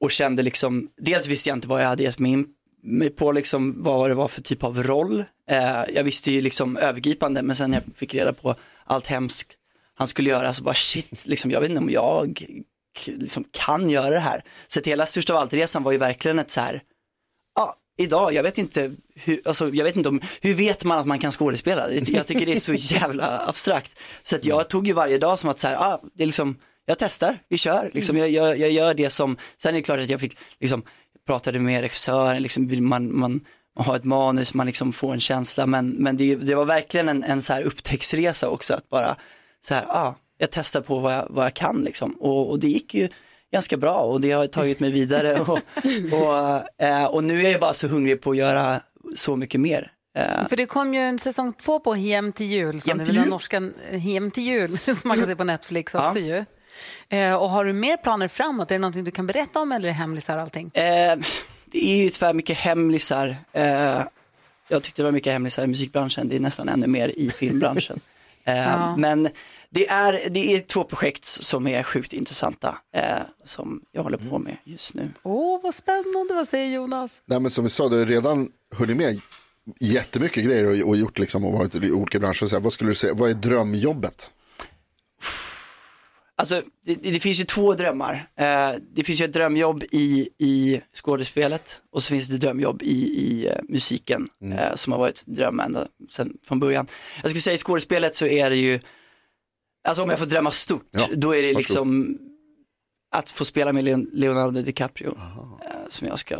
och kände liksom, dels visste jag inte vad jag hade gett mig in mig på, liksom, vad det var för typ av roll. Eh, jag visste ju liksom övergripande, men sen när jag fick reda på allt hemskt han skulle göra så bara shit, liksom, jag vet inte om jag liksom, kan göra det här. Så att hela störst av allt-resan var ju verkligen ett så här, ja, idag, jag vet inte, hur, alltså, jag vet inte om, hur vet man att man kan skådespela? Jag tycker det är så [laughs] jävla abstrakt. Så att jag tog ju varje dag som att så här, ah, det är liksom, jag testar, vi kör, liksom, jag, jag, jag gör det som, sen är det klart att jag fick, liksom, pratade med regissören, liksom, man, man, man har ett manus, man liksom får en känsla, men, men det, det var verkligen en, en så här upptäcktsresa också, att bara så här, ah, jag testar på vad jag, vad jag kan liksom, och, och det gick ju ganska bra och det har tagit mig vidare [laughs] och, och, eh, och nu är jag bara så hungrig på att göra så mycket mer. Eh, För det kom ju en säsong två på Hem till jul, som Hem till jul? norska Hem till jul, [laughs] som man kan se på Netflix Ja. också ju. Eh, och har du mer planer framåt? Är det någonting du kan berätta om eller är det hemlisar allting? Eh, det är ju tyvärr mycket hemlisar. Eh, jag tyckte det var mycket hemlisar i musikbranschen, det är nästan ännu mer i filmbranschen. [laughs] Eh, Ja. Men det är, det är två projekt som är sjukt intressanta eh, som jag håller på med just nu. Åh, vad spännande. Vad säger Jonas? Nej, men som vi sa, du har redan hunnit med jättemycket grejer och, och gjort liksom och varit i olika branscher. Så här, vad skulle du säga, vad är drömjobbet? Alltså, det, det finns ju två drömmar. Eh, det finns ju ett drömjobb i, i skådespelet och så finns det drömjobb i, i eh, musiken eh, som har varit drömmen ända sedan från början. Jag skulle säga i skådespelet så är det ju, alltså om jag får drömma stort, Ja, då är det varsågod. liksom att få spela med Leon- Leonardo DiCaprio eh, som jag ska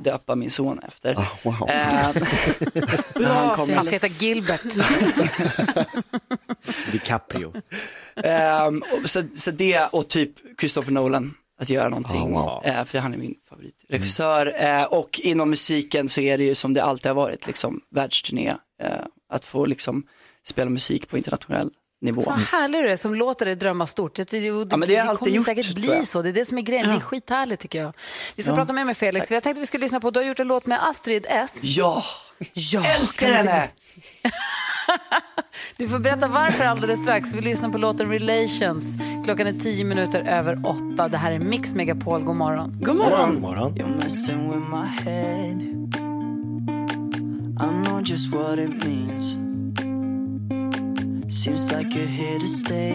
döpa min son efter. Ah, wow. Eh, [laughs] han kommer- Han ska heta Gilbert. [laughs] DiCaprio. Och så, så det och typ Christopher Nolan, att göra någonting. Ah, wow. Eh, för han är min favoritregissör. Eh, och inom musiken så är det ju som det alltid har varit, liksom världsturné. Att få liksom spela musik på internationell nivå. Vad härlig du är som låter dig drömma stort. Det, det, Ja, det det alltid kommer gjort, säkert bli så. Det är det som är grejen. Det är Ja. skithärligt tycker jag. Vi ska Ja. prata mer med Felix. Jag tänkte vi skulle lyssna på, du har gjort en låt med Astrid S. Ja, Ja, älskar henne! [laughs] Du får berätta varför alldeles strax. Vi lyssnar på låten Relations. Klockan är tio minuter över åtta. Det här är Mix Megapol. God morgon. God morgon. God morgon. You're messing Seems like you're here to stay.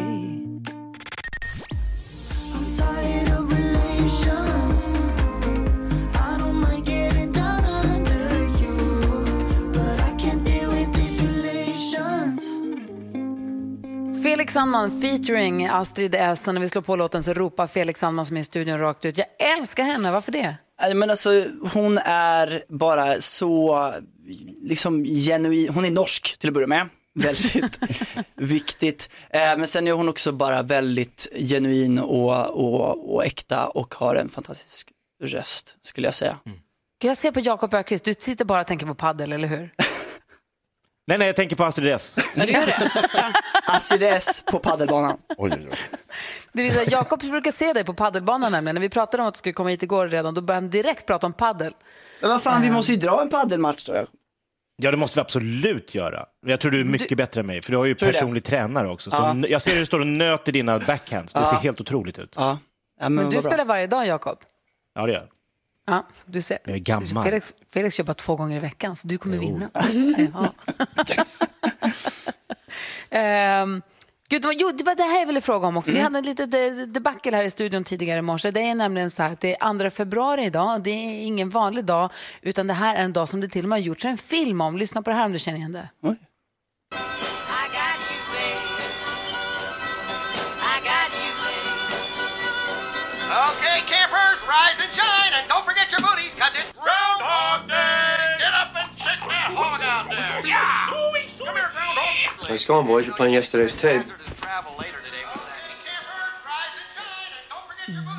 I'm tired of relations. I don't mind getting down under you. But I can't deal with these relations. Felix Sandman featuring Astrid S. Och när vi slår på låten så ropar Felix Sandman som är i studion rakt ut. Jag älskar henne. Varför det? Men alltså, hon är bara så liksom genuin, hon är norsk till att börja med. [laughs] Väldigt viktigt. Eh, men sen är hon också bara väldigt genuin och, och, och äkta och har en fantastisk röst skulle jag säga. Gud, Jag ser på Jakob Ökvist. Du sitter bara och tänker på paddel, eller hur? [laughs] Nej, nej, jag tänker på Astrid S. Ja, du gör det. [laughs] Astrid S på paddelbanan. Oj, oj, oj. Det vill säga, Jakob brukar se dig på paddelbanan nämligen. När vi pratade om att du skulle komma hit igår redan, då började han direkt prata om paddel. Men vad fan, vi måste ju dra en paddelmatch då. Ja, det måste vi absolut göra. Jag tror du är mycket bättre än mig, för du har ju du det? personlig tränare också. Så Ja. Jag ser hur du står och nöter dina backhands. Det Ja. ser helt otroligt ut. Ja. Ja, men Men du vad bra. spelar varje dag, Jakob. Ja, det gör jag. Ja, du ser. Jag är gammal. Felix, Felix kör bara två gånger i veckan, så du kommer vinna. [laughs] Ja. [laughs] Ehm, Gud, det var, jo, det var det här jag ville fråga om också. Vi hade en litet de- debacle här i studion tidigare i morse. Det är nämligen så att det är 2 februari idag. Det är ingen vanlig dag, utan det här är en dag som det till och med har gjorts en film om. Lyssna på det här om du känner igen det. I Nice going, boys. You're playing yesterday's tape.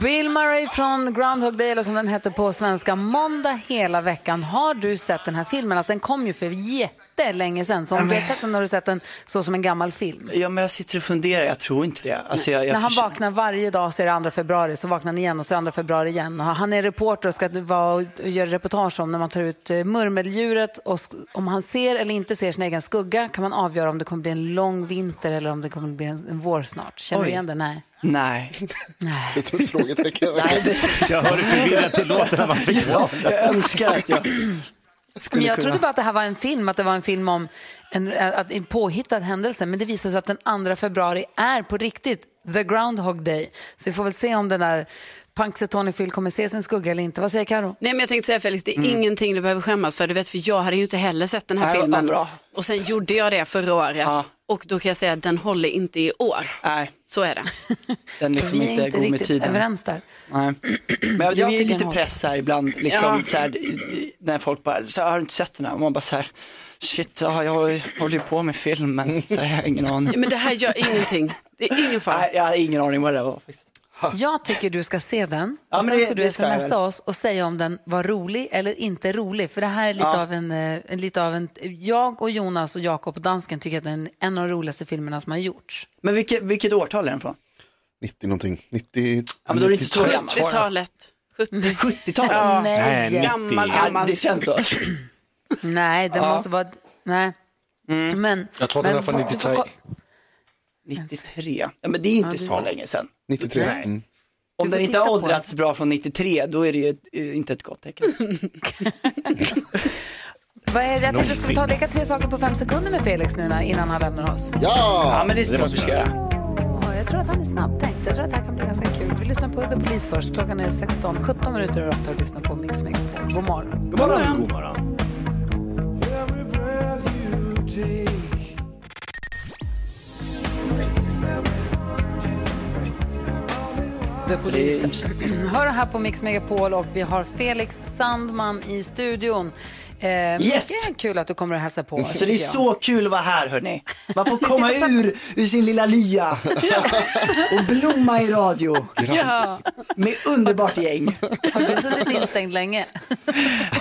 Bill Murray från Groundhog Day, eller som den heter på svenska, måndag hela veckan. Har du sett den här filmen? Alltså, den kom ju för jätte jättelänge sedan. Så om du har sett den har du sett den så som en gammal film. Ja, men jag sitter och funderar, jag tror inte det. Alltså, jag, jag När han förs- vaknar varje dag så är det 2 februari, så vaknar han igen och så är det 2 februari igen. Han är reporter och ska vara och göra reportage om när man tar ut eh, murmeldjuret. Och om han ser eller inte ser sin egen skugga kan man avgöra om det kommer bli en lång vinter eller om det kommer bli en, en vår snart. Känner du Oj. igen det? Nej. Nej. [laughs] Nej. Det är som ett frågetecken. Jag hör hur förvirrat det låter när man fick Ja, jag önskar att jag Men jag kunna. trodde bara att det här var en film, att det var en film om en, att en påhittad händelse. Men det visar sig att den 2 februari är på riktigt the Groundhog Day. Så vi får väl se om den där Punxsutawney Phil kommer se sin skugga eller inte. Vad säger Karo? Nej men jag tänkte säga Felix, det är Mm. ingenting du behöver skämmas för. Du vet, för jag hade ju inte heller sett den här Nej, filmen. bra. Och sen gjorde jag det förra året. Ja. Och då kan jag säga att den håller inte i år. Nej, Så är det. [laughs] den liksom vi är inte inte går med riktigt tiden. överens där. Nej. Men jag, det är tycker lite press här ibland, liksom, Ja. så här, när folk bara, så här, har du inte sett den här? Och man bara så här, shit, ja, jag håller ju på med film, men så här, jag har ingen aning. Men det här gör ingenting. Det är ingen fara. Nej, jag har ingen aning vad det var. faktiskt. [laughs] Jag tycker du ska se den Ja, och men sen det- ska du ska smsa oss och säga om den var rolig eller inte rolig. För det här är lite, Ja. av, en, eh, en, lite av en... Jag och Jonas och Jakob och dansken tycker att det är en, av de roligaste filmerna som har gjorts. Men vilket, vilket årtal är den från? 90 någonting. 90... Ja, men då är det inte så 93. gammalt. 70-talet. 70. 70-talet? Nej. Nej, Gammal, 90. Ja, gammal. det känns så. Nej, det Ja. måste vara... Nej. Mm. Men, Jag tror den är från du får 93. Ko- 93. Ja, men det är inte Ja, så det- länge sedan. 93. Nej. Mm. Om den inte har åldrats bra från 93, då är det ju ett, eh, inte ett gott tecken. [laughs] Vad är, jag tänkte, ska vi ta och leka tre saker på fem sekunder med Felix nu när, innan han lämnar oss? Ja, Ja! men det tror jag vi ska göra. Ja, jag tror att han är snabbtänkt. Jag tror att det här kan bli ganska kul. Vi lyssnar på The Police först. Klockan är 16, 17 minuter över 8 och lyssnar på Mix Megapol. God morgon. God morgon. God morgon. The Police. [clears throat] Hör här på Mix Megapol och vi har Felix Sandman i studion. Eh, Yes. Mycket kul att du kommer och hälsa på. Så det är så kul att vara här hörni. Man får [laughs] komma ur, ur sin lilla lya [laughs] och blomma i radio Ja. med underbart gäng. Har du suttit instängd länge?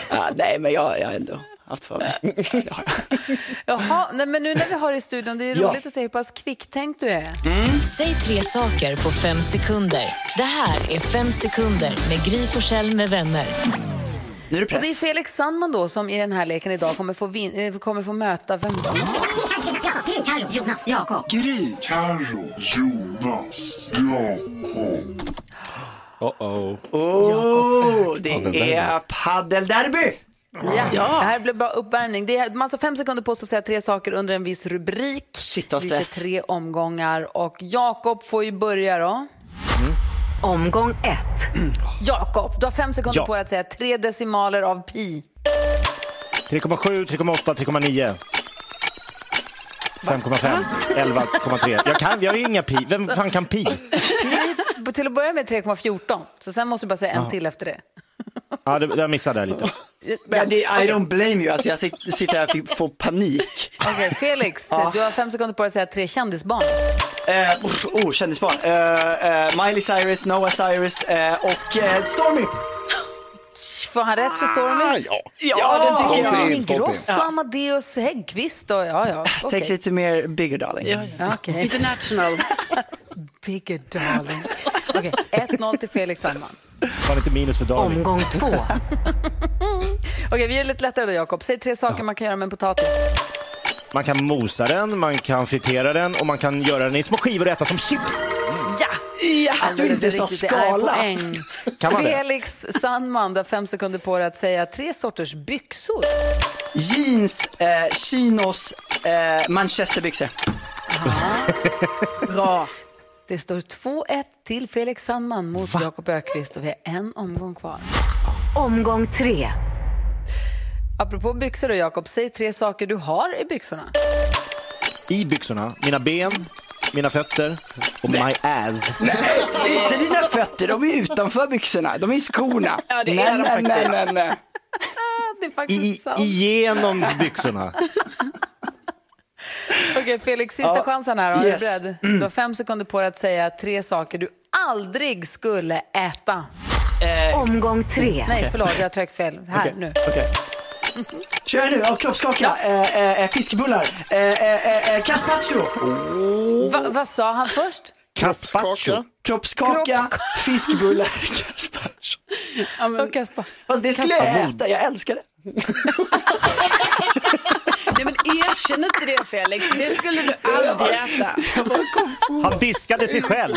Ja, nej men jag, jag ändå haft för mig. [laughs] Det. Jaha, nej, men nu när vi har i studion, det är Ja. roligt att se hur pass kvicktänkt du är. Säg tre saker på fem sekunder. Det här är Fem sekunder med Gry Forssell med vänner. Nu är det Och det är press. Felix Sandman då som i den här leken idag kommer få, vin- eh, kommer få möta vem då? Jonas, Jakob. Gry. Uh-oh. Oh, det Paddelderby. är paddelderby. Ja. Det här blir bra uppvärmning. Det är, man har fem sekunder på sig att säga tre saker under en viss rubrik. Shit kör stress. tre omgångar och Jakob får ju börja då. Omgång ett. [clears throat] Jakob, du har fem sekunder Ja. på dig att säga tre decimaler av pi. 3,7, 3,8, 3,9. 5,5, 11,3. Jag kan, jag har ju inga pi. Vem fan kan pi? [laughs] Till att börja med 3,14. Så sen måste du bara säga en till efter det. Ja, det, jag missade det lite. Men det, I don't blame you, alltså jag sit- sitter här och får panik. Okej, Felix, [laughs] Ja. du har fem sekunder på dig att säga tre kändisbarn. Eh, oh, kändisbarn. Eh, eh, Miley Cyrus, Noah Cyrus eh, och eh, Stormy. Får han rätt för Stormy? Ah, ja. Ja, det tycker Stoppa jag. Ingrosso, Amadeus Häggkvist och ja, ja. Tänk Okej. lite mer bigger darling. Ja, Ja, okej. International. [laughs] Bigger darling. Okej, 1-0 till Felix Sandman. Var det inte minus för Darling? Omgång två. [laughs] Okej, vi gör det lite lättare då, Jakob. Säg tre saker man kan göra med en potatis. Man kan mosa den, man kan fritera den och man kan göra den i små skivor och äta som chips. Ja! ja Att du inte sa riktigt, det är skala. poäng. [laughs] Kan man det? Felix Sandman, du har fem sekunder på dig att säga tre sorters byxor. Jeans, eh, chinos, eh, manchesterbyxor. Bra. Det står 2-1 till Felix Sandman mot Jakob Ökvist och vi har en omgång kvar. Omgång tre. Apropå byxor då, Jakob, säg tre saker du har i byxorna. I byxorna, mina ben, mina fötter och my ass. Inte dina fötter, de är utanför byxorna. De är i skorna. Ja, det är nej, de nej, nej, faktiskt. nej, nej. [laughs] Det är faktiskt I, sant. igenom byxorna. [laughs] [laughs] Okej, Felix, sista Ja. chansen här. Är Yes. du beredd? Du har fem sekunder på dig att säga tre saker du aldrig skulle äta. Eh, Omgång tre. Nej, förlåt, jag tryckte fel. Här, nu. okej. Kör nu, ja, kroppskaka, eh, eh, eh, fiskebullar, eh, eh, eh, gazpacho. Va, vad sa han först? Kroppskaka. Kroppskaka, fiskebullar, [laughs] gazpacho. Ja, men, Kasper. Fast det skulle jag äta, jag älskar det. [laughs] Erkänn inte det Felix, det skulle du aldrig äta. Han diskade sig själv.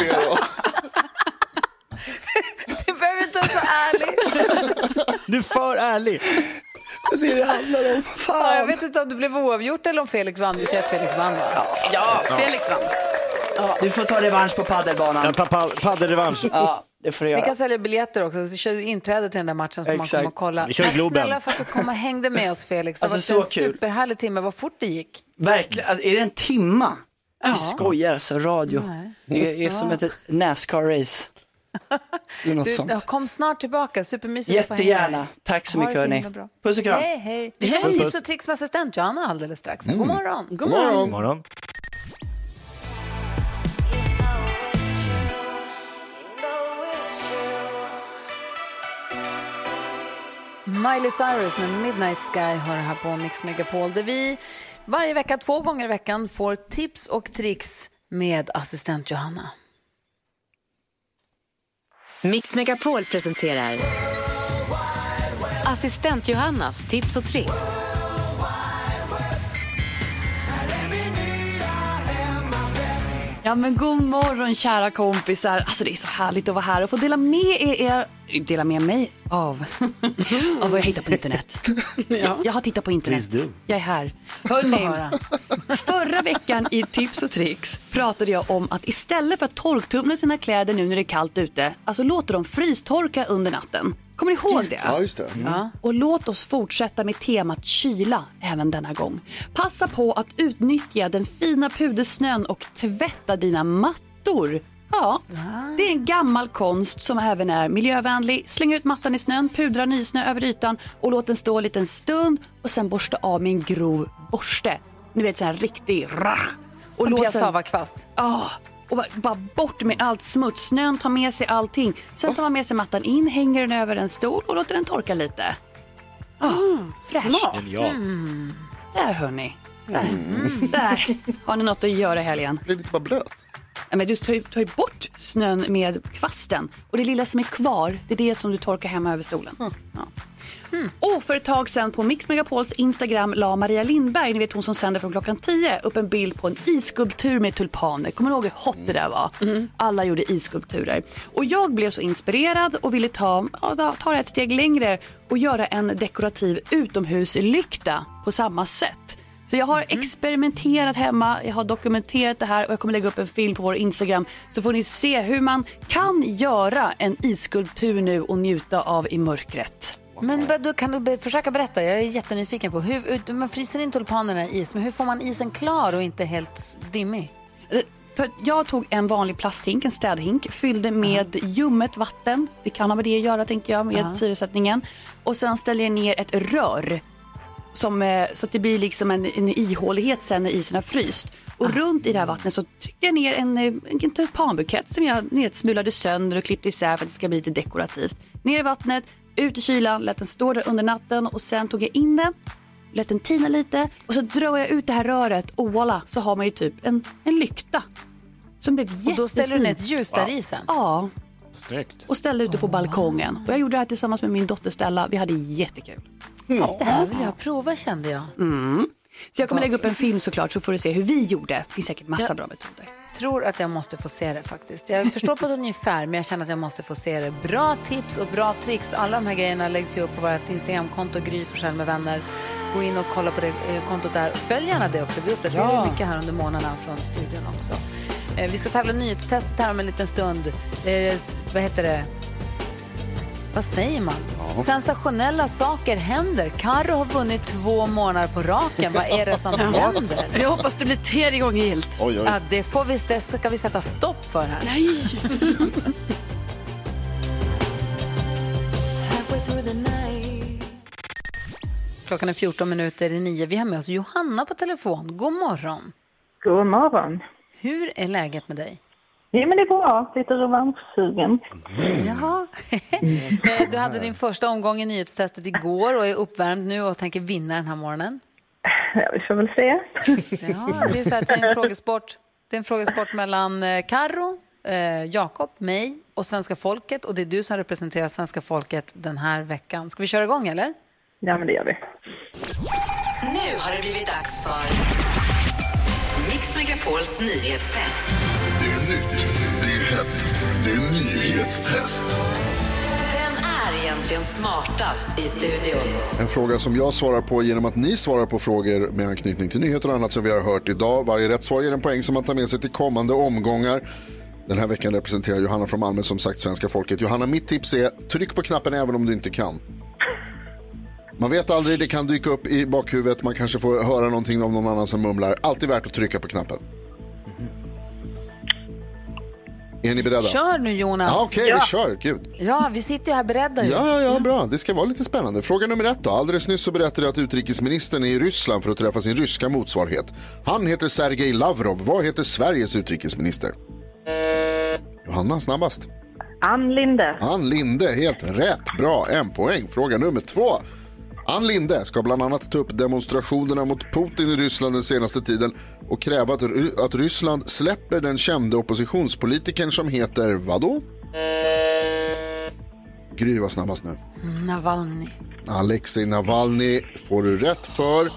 Du behöver inte vara ärlig. Du är för ärlig. Det är det handlar om. Ja, jag vet inte om det blev oavgjort eller om Felix vann. Vi säger att Felix vann va? Ja, Felix vann. Du får ta revansch på paddelbanan. En pa- paddelrevansch. Ja, det får du Vi göra. kan sälja biljetter också, så kör vi inträde till den där matchen så man kommer och kolla. Vi kör Tack Globen. snälla för att du kom och hängde med oss Felix. Det Alltså, så en kul. superhärlig timme, vad fort det gick. Verkligen, alltså, är det en timma? Vi skojar, så radio. Nej. Det är som ett Nascar-race. Du, sånt. kom snart tillbaka, supermysigt att få hänga Jättegärna. Tack så mycket hörni. Puss och kram. Hej, hej. Vi ska få tips och tricks med assistent Johanna alldeles strax. God morgon. God God morgon. God morgon. Miley Cyrus med Midnight Sky har det här på Mix Megapol där vi varje vecka, två gånger i veckan får tips och tricks med assistent Johanna. Mix Megapol presenterar Assistent Johannas tips och tricks. Ja men god morgon kära kompisar. Alltså det är så härligt att vara här och få dela med er, dela med mig av, [laughs] av vad jag hittar på internet. Jag har tittat på internet. Please do. Jag är här. Hörrni, förra veckan i tips och tricks pratade jag om att istället för att torktumla sina kläder nu när det är kallt ute, alltså låter dem frystorka under natten. Kommer ni ihåg det? Ja, just det. Ja. Och låt oss fortsätta med temat kyla även denna gång. Passa på att utnyttja den fina pudersnön och tvätta dina mattor. Ja, det är en gammal konst som även är miljövänlig. Släng ut mattan i snön, pudra nysnö över ytan och låt den stå en liten stund och sen borsta av med en grov borste. Ni vet sån här riktig rah. Och En låt sen- piassavakvast. Ja, och bara, bort med allt smuts. Snön tar med sig allting. Sen tar man med sig mattan in, hänger den över en stol och låter den torka lite. Ah, smart. Genialt. Där hörni. Där. Där har ni något att göra i helgen. Det blir lite bara blöt. Men du tar ju, tar ju bort snön med kvasten och det lilla som är kvar, det är det som du torkar hemma över stolen. Ja. Och för ett tag sedan på Mix Megapols Instagram la Maria Lindberg, ni vet hon som sänder från klockan 10, upp en bild på en isskulptur med tulpaner. Kommer du ihåg hur hot det där var? Alla gjorde isskulpturer. Och jag blev så inspirerad och ville ta, ja, ta det ett steg längre och göra en dekorativ utomhuslykta på samma sätt. Så jag har experimenterat hemma, jag har dokumenterat det här och jag kommer lägga upp en film på vår Instagram så får ni se hur man kan göra en isskulptur nu och njuta av i mörkret. Men då kan du försöka berätta, jag är jättenyfiken på hur, man fryser in tulpanerna i is, men hur får man isen klar och inte helt dimmig? Eh, För jag tog en vanlig plasthink, en städhink, fyllde med ljummet vatten. Det kan ha med det att göra tänker jag, med Ja. syresättningen. Och sen ställde jag ner ett rör. Som, eh, så att det blir liksom en, en ihålighet sen när isen har fryst. Och runt i det här vattnet så tryckte jag ner en, eh, en tulpanbukett som jag nedsmulade sönder och klippte isär för att det ska bli lite dekorativt. Ner i vattnet, ut i kylan, lät den stå där under natten och sen tog jag in den lät den tina lite och så drar jag ut det här röret och voilà så har man ju typ en, en lykta. Som blev Och då ställer du ner ett jättefin. ljus där i sen? Ja, Snyggt. och ställde ute på balkongen. Och jag gjorde det här tillsammans med min dotter Stella. Vi hade jättekul. Det här vill jag prova kände jag. Mm. Så jag kommer lägga upp en film såklart så får du se hur vi gjorde. Det finns säkert massa bra metoder. tror att jag måste få se det faktiskt. Jag förstår på ett ungefär, men jag känner att jag måste få se det. Bra tips och bra tricks. Alla de här grejerna läggs ju upp på vårt Instagramkonto, Gry Forssell med vänner. Gå in och kolla på det eh, kontot där. Följ gärna det också. Vi uppdaterar Ja. mycket här under månaderna från studion också. Eh, Vi ska tävla nyhetstestet här om en liten stund. Eh, s- vad heter det? S- Vad säger man? Sensationella saker händer. Karo har vunnit två månader på raken. Vad är det som [laughs] händer? Jag hoppas det blir tredje gången gillt. Oj, oj. Ja, det, får vi, det ska vi sätta stopp för här. Nej! [laughs] Klockan är 14 minuter i nio. Vi har med oss Johanna på telefon. God morgon. God morgon. Hur är läget med dig? Ja, men det är bra. Lite revanschsugen. Jaha. [laughs] Eh, Du hade din första omgång i nyhetstestet igår och är uppvärmd nu och tänker vinna den här morgonen. Ja, vi får väl se. Ja, det är så här, det är en frågesport. Det är en frågesport mellan eh, Karo, eh, Jakob, mig och svenska folket. Och det är du som representerar svenska folket den här veckan. Ska vi köra igång eller? Ja, men det gör vi. Nu har det blivit dags för Mix Megapols nyhetstest. Det är nytt, det är hett, det är nyhetstest. Vem är egentligen smartast i studion? En fråga som jag svarar på genom att ni svarar på frågor med anknytning till nyheter och annat som vi har hört idag. Varje rätt svar ger en poäng som man tar med sig till kommande omgångar. Den här veckan representerar Johanna från Malmö som sagt svenska folket. Johanna, mitt tips är tryck på knappen även om du inte kan. Man vet aldrig, det kan dyka upp i bakhuvudet, man kanske får höra någonting av någon annan som mumlar. Alltid värt att trycka på knappen. Är ni beredda? Kör nu Jonas. Ja, Okej, vi kör. Gud. Ja, vi sitter ju här beredda. ju. Ja, ja, ja, bra. Det ska vara lite spännande. Fråga nummer ett då. Alldeles nyss så berättade jag att utrikesministern är i Ryssland för att träffa sin ryska motsvarighet. Han heter Sergej Lavrov. Vad heter Sveriges utrikesminister? Johanna, snabbast. Ann Linde. Ann Linde, helt rätt. Bra, en poäng. Fråga nummer två. Ann Linde ska bland annat ta upp demonstrationerna mot Putin i Ryssland den senaste tiden och kräva att, att Ryssland släpper den kände oppositionspolitikern som heter vadå? Gry var snabbast nu. Navalny. Alexei Navalny får du rätt för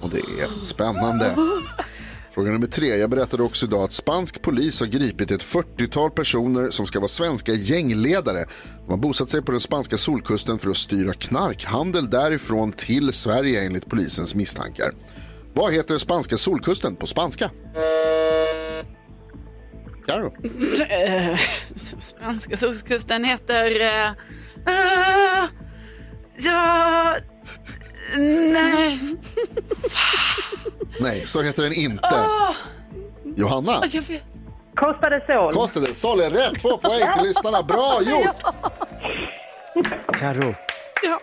och det är spännande. [laughs] Fråga nummer tre. Jag berättade också idag att spansk polis har gripit ett 40-tal personer som ska vara svenska gängledare. De har bosatt sig på den spanska solkusten för att styra knarkhandel därifrån till Sverige enligt polisens misstankar. Vad heter spanska solkusten på spanska? Carro. [laughs] Spanska solkusten heter... Uh, ja... Nej. Nej, så heter den inte. Åh, Johanna. alltså jag vet. Costa del Sol. Costa del Sol är rätt. Två poäng till lyssnarna. Bra gjort! Karo, Ja,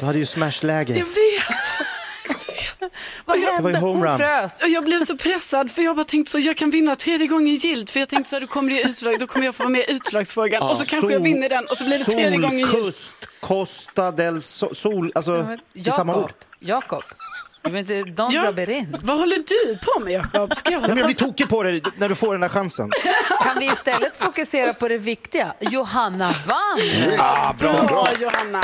du hade ju smashläge. jag vet. Vad ju homerun. Och jag blev så pressad för jag bara tänkte så, jag kan vinna tredje gången gilt för jag tänkte så, då kommer det utslag, då kommer jag få vara med i utslagsfrågan och så kanske jag vinner den och så blir det tredje gången gilt. Solkust, Costa del Sol, sol alltså det är samma Jakob. ord. Jakob. Inte, don't Ja. rub it in. Vad håller du på med Jakob? Ska jag hålla jag på blir tokig på det när du får den här chansen. [laughs] Kan vi istället fokusera på det viktiga? Johanna vann! Ah, bra, bra. Bra Johanna.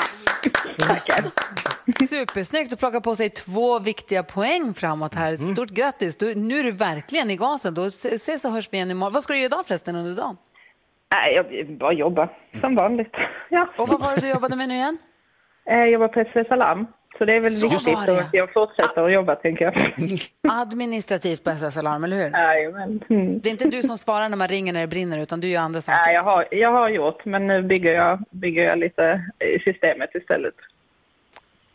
Supersnyggt att plocka på sig två viktiga poäng framåt här. Mm. Stort grattis! Du, nu är du verkligen i gasen. Då ses och hörs vi igen imorgon. Vad ska du göra idag förresten under dagen? Nej, jag bara jobba som vanligt. [laughs] Ja. Och vad var det du jobbade med nu igen? Eh, Jag jobbar på SOS Alarm. Så det är väl Så viktigt att jag fortsätter att jobba, tänker jag. [laughs] Administrativt på SOS Alarm, eller hur? Jajamän. Mm. Det är inte du som svarar när man ringer när det brinner, utan du gör andra saker. Nej, jag har, jag har gjort, men nu bygger jag, bygger jag lite i systemet istället.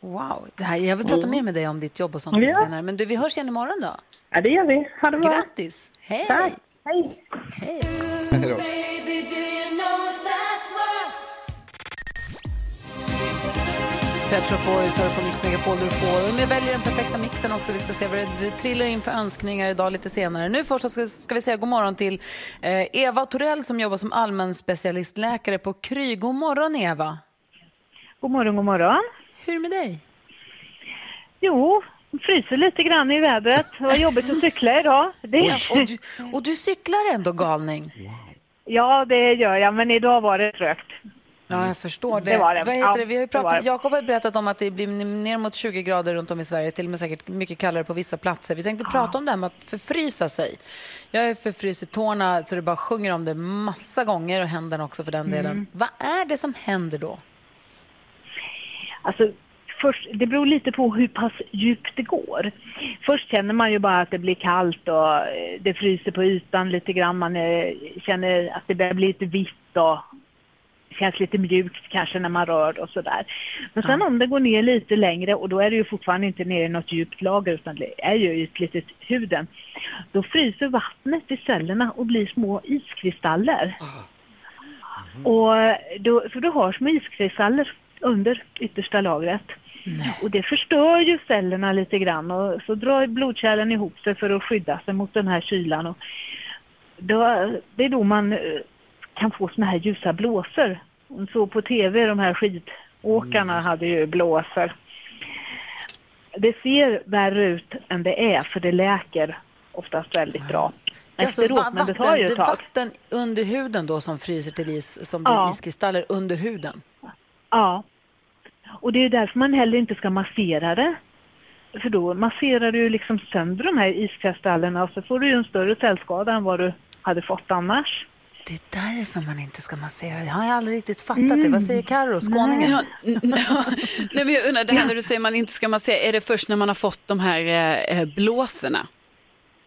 Wow, det här, jag vill prata mer med dig om ditt jobb och sånt Ja. senare. Men du, vi hörs igen imorgon då. Ja, det gör vi. Ha det bra. Grattis! Hej! Tack. Hej! Hej! Hej då. Pet Shop Boys hör på Mix Megapol du får. Och vi väljer den perfekta mixen också. Vi ska se vad det trillar in för önskningar idag lite senare. Nu först ska, ska vi säga god morgon till eh, Eva Torell som jobbar som allmän specialistläkare på Kry. God morgon Eva! God morgon, god morgon. Hur är det med dig? Jo, fryser lite grann i vädret. Det var jobbigt att cykla idag. Det... Och, du, och du cyklar ändå galning? Ja, det gör jag, men idag var det trögt. Ja, jag förstår det. Det var det. Vad heter Ja, det? Vi har ju det var pratat, det. Jakob har berättat om att det blir ner mot 20 grader runt om i Sverige, till och med säkert mycket kallare på vissa platser. Vi tänkte prata om det här med att förfrysa sig. Jag är förfryst i tårna så det bara sjunger om det massa gånger och händerna också för den delen. Mm. Vad är det som händer då? Alltså, först, det beror lite på hur pass djupt det går. Först känner man ju bara att det blir kallt och eh, det fryser på ytan lite grann. Man eh, känner att det börjar bli lite vitt och känns lite mjukt kanske när man rör och sådär. Men sen om det går ner lite längre och då är det ju fortfarande inte ner i något djupt lager utan det är ju ytligt i huden. Då fryser vattnet i cellerna och blir små iskristaller. Och då, så du har små iskristaller under yttersta lagret. Och det förstör ju cellerna lite grann och så drar blodkärlen ihop sig för att skydda sig mot den här kylan. Och då, det är då man eh, kan få såna här ljusa blåsor. Hon såg på tv, de här skidåkarna hade ju blåsor. Det ser värre ut än det är, för det läker oftast väldigt bra. Alltså Efteråt, va- men det vatten, tar ju ett tag. vatten under huden då som fryser till is, som blir Ja. iskristaller under huden. Ja. Och det är därför man heller inte ska massera det. För då masserar du ju liksom sönder de här iskristallerna och så får du ju en större cellskada än vad du hade fått annars. Det är därför man inte ska massera. Jag har aldrig riktigt fattat det. Vad säger Karo, skåningen? Ja, Nej, men jag undrar, det här när du säger man inte ska massera, är det först när man har fått de här eh, eh, blåsorna?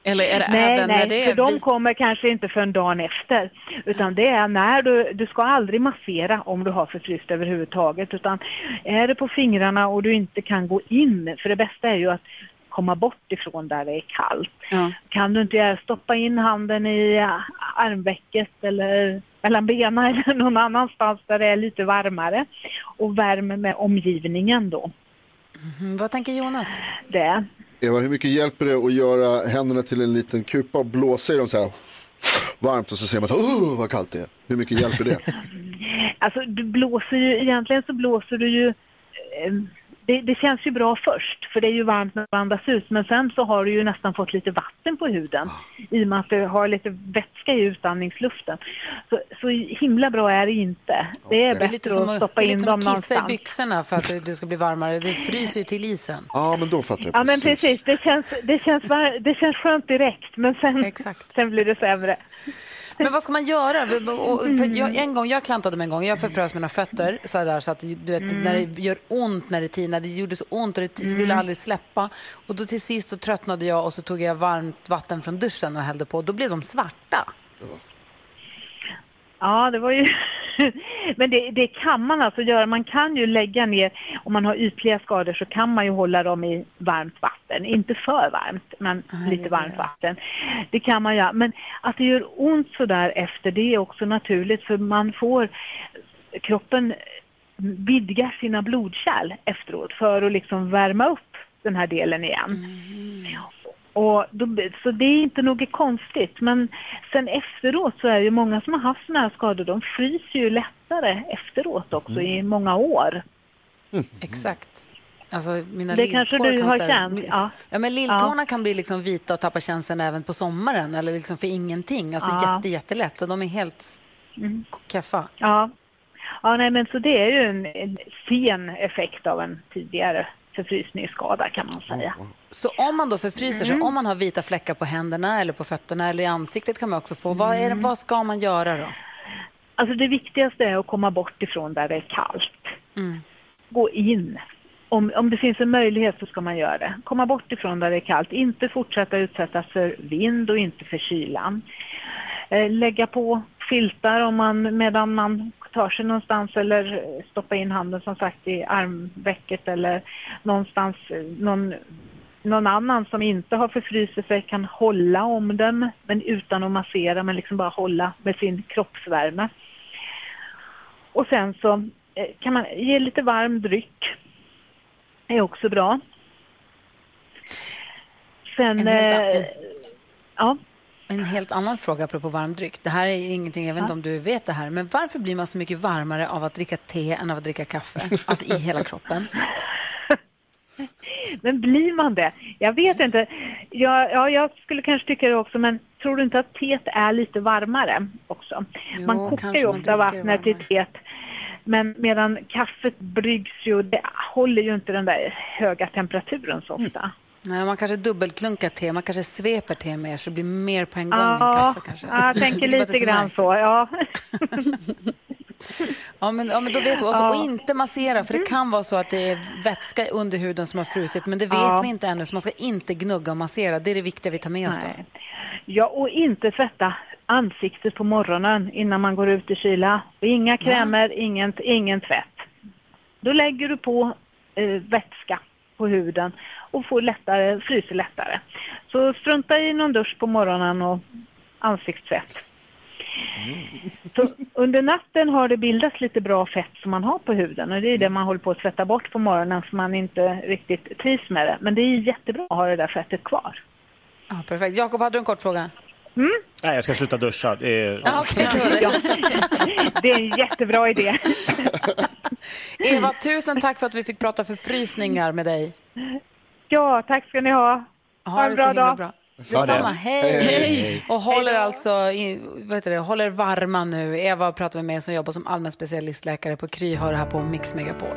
Eller är det nej, även nej, när det är för de kommer kanske inte för en dag efter. Utan det är när du, du ska aldrig massera om du har förfryst överhuvudtaget. Utan är det på fingrarna och du inte kan gå in, för det bästa är ju att komma bort ifrån där det är kallt. Kan du inte stoppa in handen i armvecket eller mellan benen [laughs] eller någon annanstans där det är lite varmare. Och värm med omgivningen då. Mhm, Vad tänker Jonas? Det. Eva, hur mycket hjälper det att göra händerna till en liten kupa och blåsa i dem så här varmt och så ser man så oh, vad kallt det är. Hur mycket hjälper det? [laughs] Alltså du blåser ju, egentligen så blåser du ju, eh, det, det känns ju bra först för det är ju varmt när du andas ut men sen så har du ju nästan fått lite vatten på huden i och med att du har lite vätska i utandningsluften. Så, så himla bra är det inte. Det är Det är lite bättre att att, stoppa det är in lite som dem att kissa i någonstans. byxorna för att du ska bli varmare. Det fryser ju till isen. Ja, men då fattar jag Ja men precis, det känns, det känns, var- det känns skönt direkt men sen, sen blir det sämre. Men vad ska man göra? För jag, en gång, jag klantade mig en gång, jag förfrös mina fötter så, där, så att du vet, Mm. när det gör ont när det tinar, det gjorde så ont och det t- ville aldrig släppa. Och då till sist så tröttnade jag och så tog jag varmt vatten från duschen och hällde på. Då blev de svarta. Ja, det var ju... [laughs] Men det, det kan man alltså göra. Man kan ju lägga ner, om man har ytliga skador så kan man ju hålla dem i varmt vatten. Inte för varmt, men lite varmt vatten. Det kan man göra. Men att det gör ont så där efter, det är också naturligt för man får... Kroppen vidgar sina blodkärl efteråt för att liksom värma upp den här delen igen. Och då, så det är inte något konstigt. Men sen efteråt så är det ju många som har haft såna här skador, de fryser ju lättare efteråt också i många år. Exakt. Alltså, mina Det kanske du kan har känt, ja. Ja, men lilltårna kan bli liksom vita och tappa känslan även på sommaren eller liksom för ingenting. Alltså Ja. jätte, jättelätt. Så de är helt Mm. kaffa. Ja. ja, nej men så det är ju en, en sen effekt av en tidigare förfrysningsskada kan man säga. Så om man då förfryser sig, Mm. om man har vita fläckar på händerna eller på fötterna eller i ansiktet kan man också få. Vad, är det, vad ska man göra då? Alltså det viktigaste är att komma bort ifrån där det är kallt. Mm. Gå in. Om, om det finns en möjlighet så ska man göra det. Komma bort ifrån där det är kallt. Inte fortsätta utsättas för vind och inte för kylan. Eh, lägga på filtar om man, medan man tar sig någonstans eller stoppa in handen som sagt i armvecket eller någonstans, någon, någon annan som inte har förfrysit sig kan hålla om den men utan att massera men liksom bara hålla med sin kroppsvärme. Och sen så eh, kan man ge lite varm dryck. Det är också bra. Sen, eh, ja. En helt annan fråga apropå varm dryck. Det här är ingenting, jag vet inte Ja. om du vet det här, men varför blir man så mycket varmare av att dricka te än av att dricka kaffe? Alltså i hela kroppen. [laughs] Men blir man det? Jag vet inte. Ja, ja, jag skulle kanske tycka det också, men tror du inte att teet är lite varmare också? Jo, man kokar ju ofta vattnet i teet. Men medan kaffet bryggs ju, det håller ju inte den där höga temperaturen så ofta. Nej, man kanske dubbelklunkar te, man kanske sveper te mer så det blir mer på en gång Ja, kaffe kanske. ja, jag tänker [laughs] lite grann så. Ja. [laughs] Ja, men, ja, men då vet du. Alltså, Ja. Mm. Och inte massera, för det kan vara så att det är vätska under huden som har frusit, men det vet Ja. vi inte ännu, så man ska inte gnugga och massera. Det är det viktiga vi tar med oss då. Ja, och inte tvätta ansiktet på morgonen innan man går ut i kyla. Inga krämer, ingen, ingen tvätt. Då lägger du på eh, vätska på huden och får lättare, fryser lättare. Så strunta i någon dusch på morgonen och ansiktstvätt. Så under natten har det bildats lite bra fett som man har på huden och det är det man håller på att tvätta bort på morgonen för man inte riktigt trivs med det. Men det är jättebra att ha det där fettet kvar. Ja, perfekt. Jakob, hade du en kort fråga? Mm? Nej, jag ska sluta duscha. Det är... Ja, [laughs] det är en jättebra idé. [laughs] Eva, tusen tack för att vi fick prata förfrysningar med dig. Ja, tack ska ni ha. Ha, en det bra dag. bra. Sa det. Detsamma, hej. Hej, hej. Och håller alltså i, vad heter det, håller varma nu. Eva pratar med mig som jobbar som allmän specialistläkare på Kry, hör här på Mix Megapol.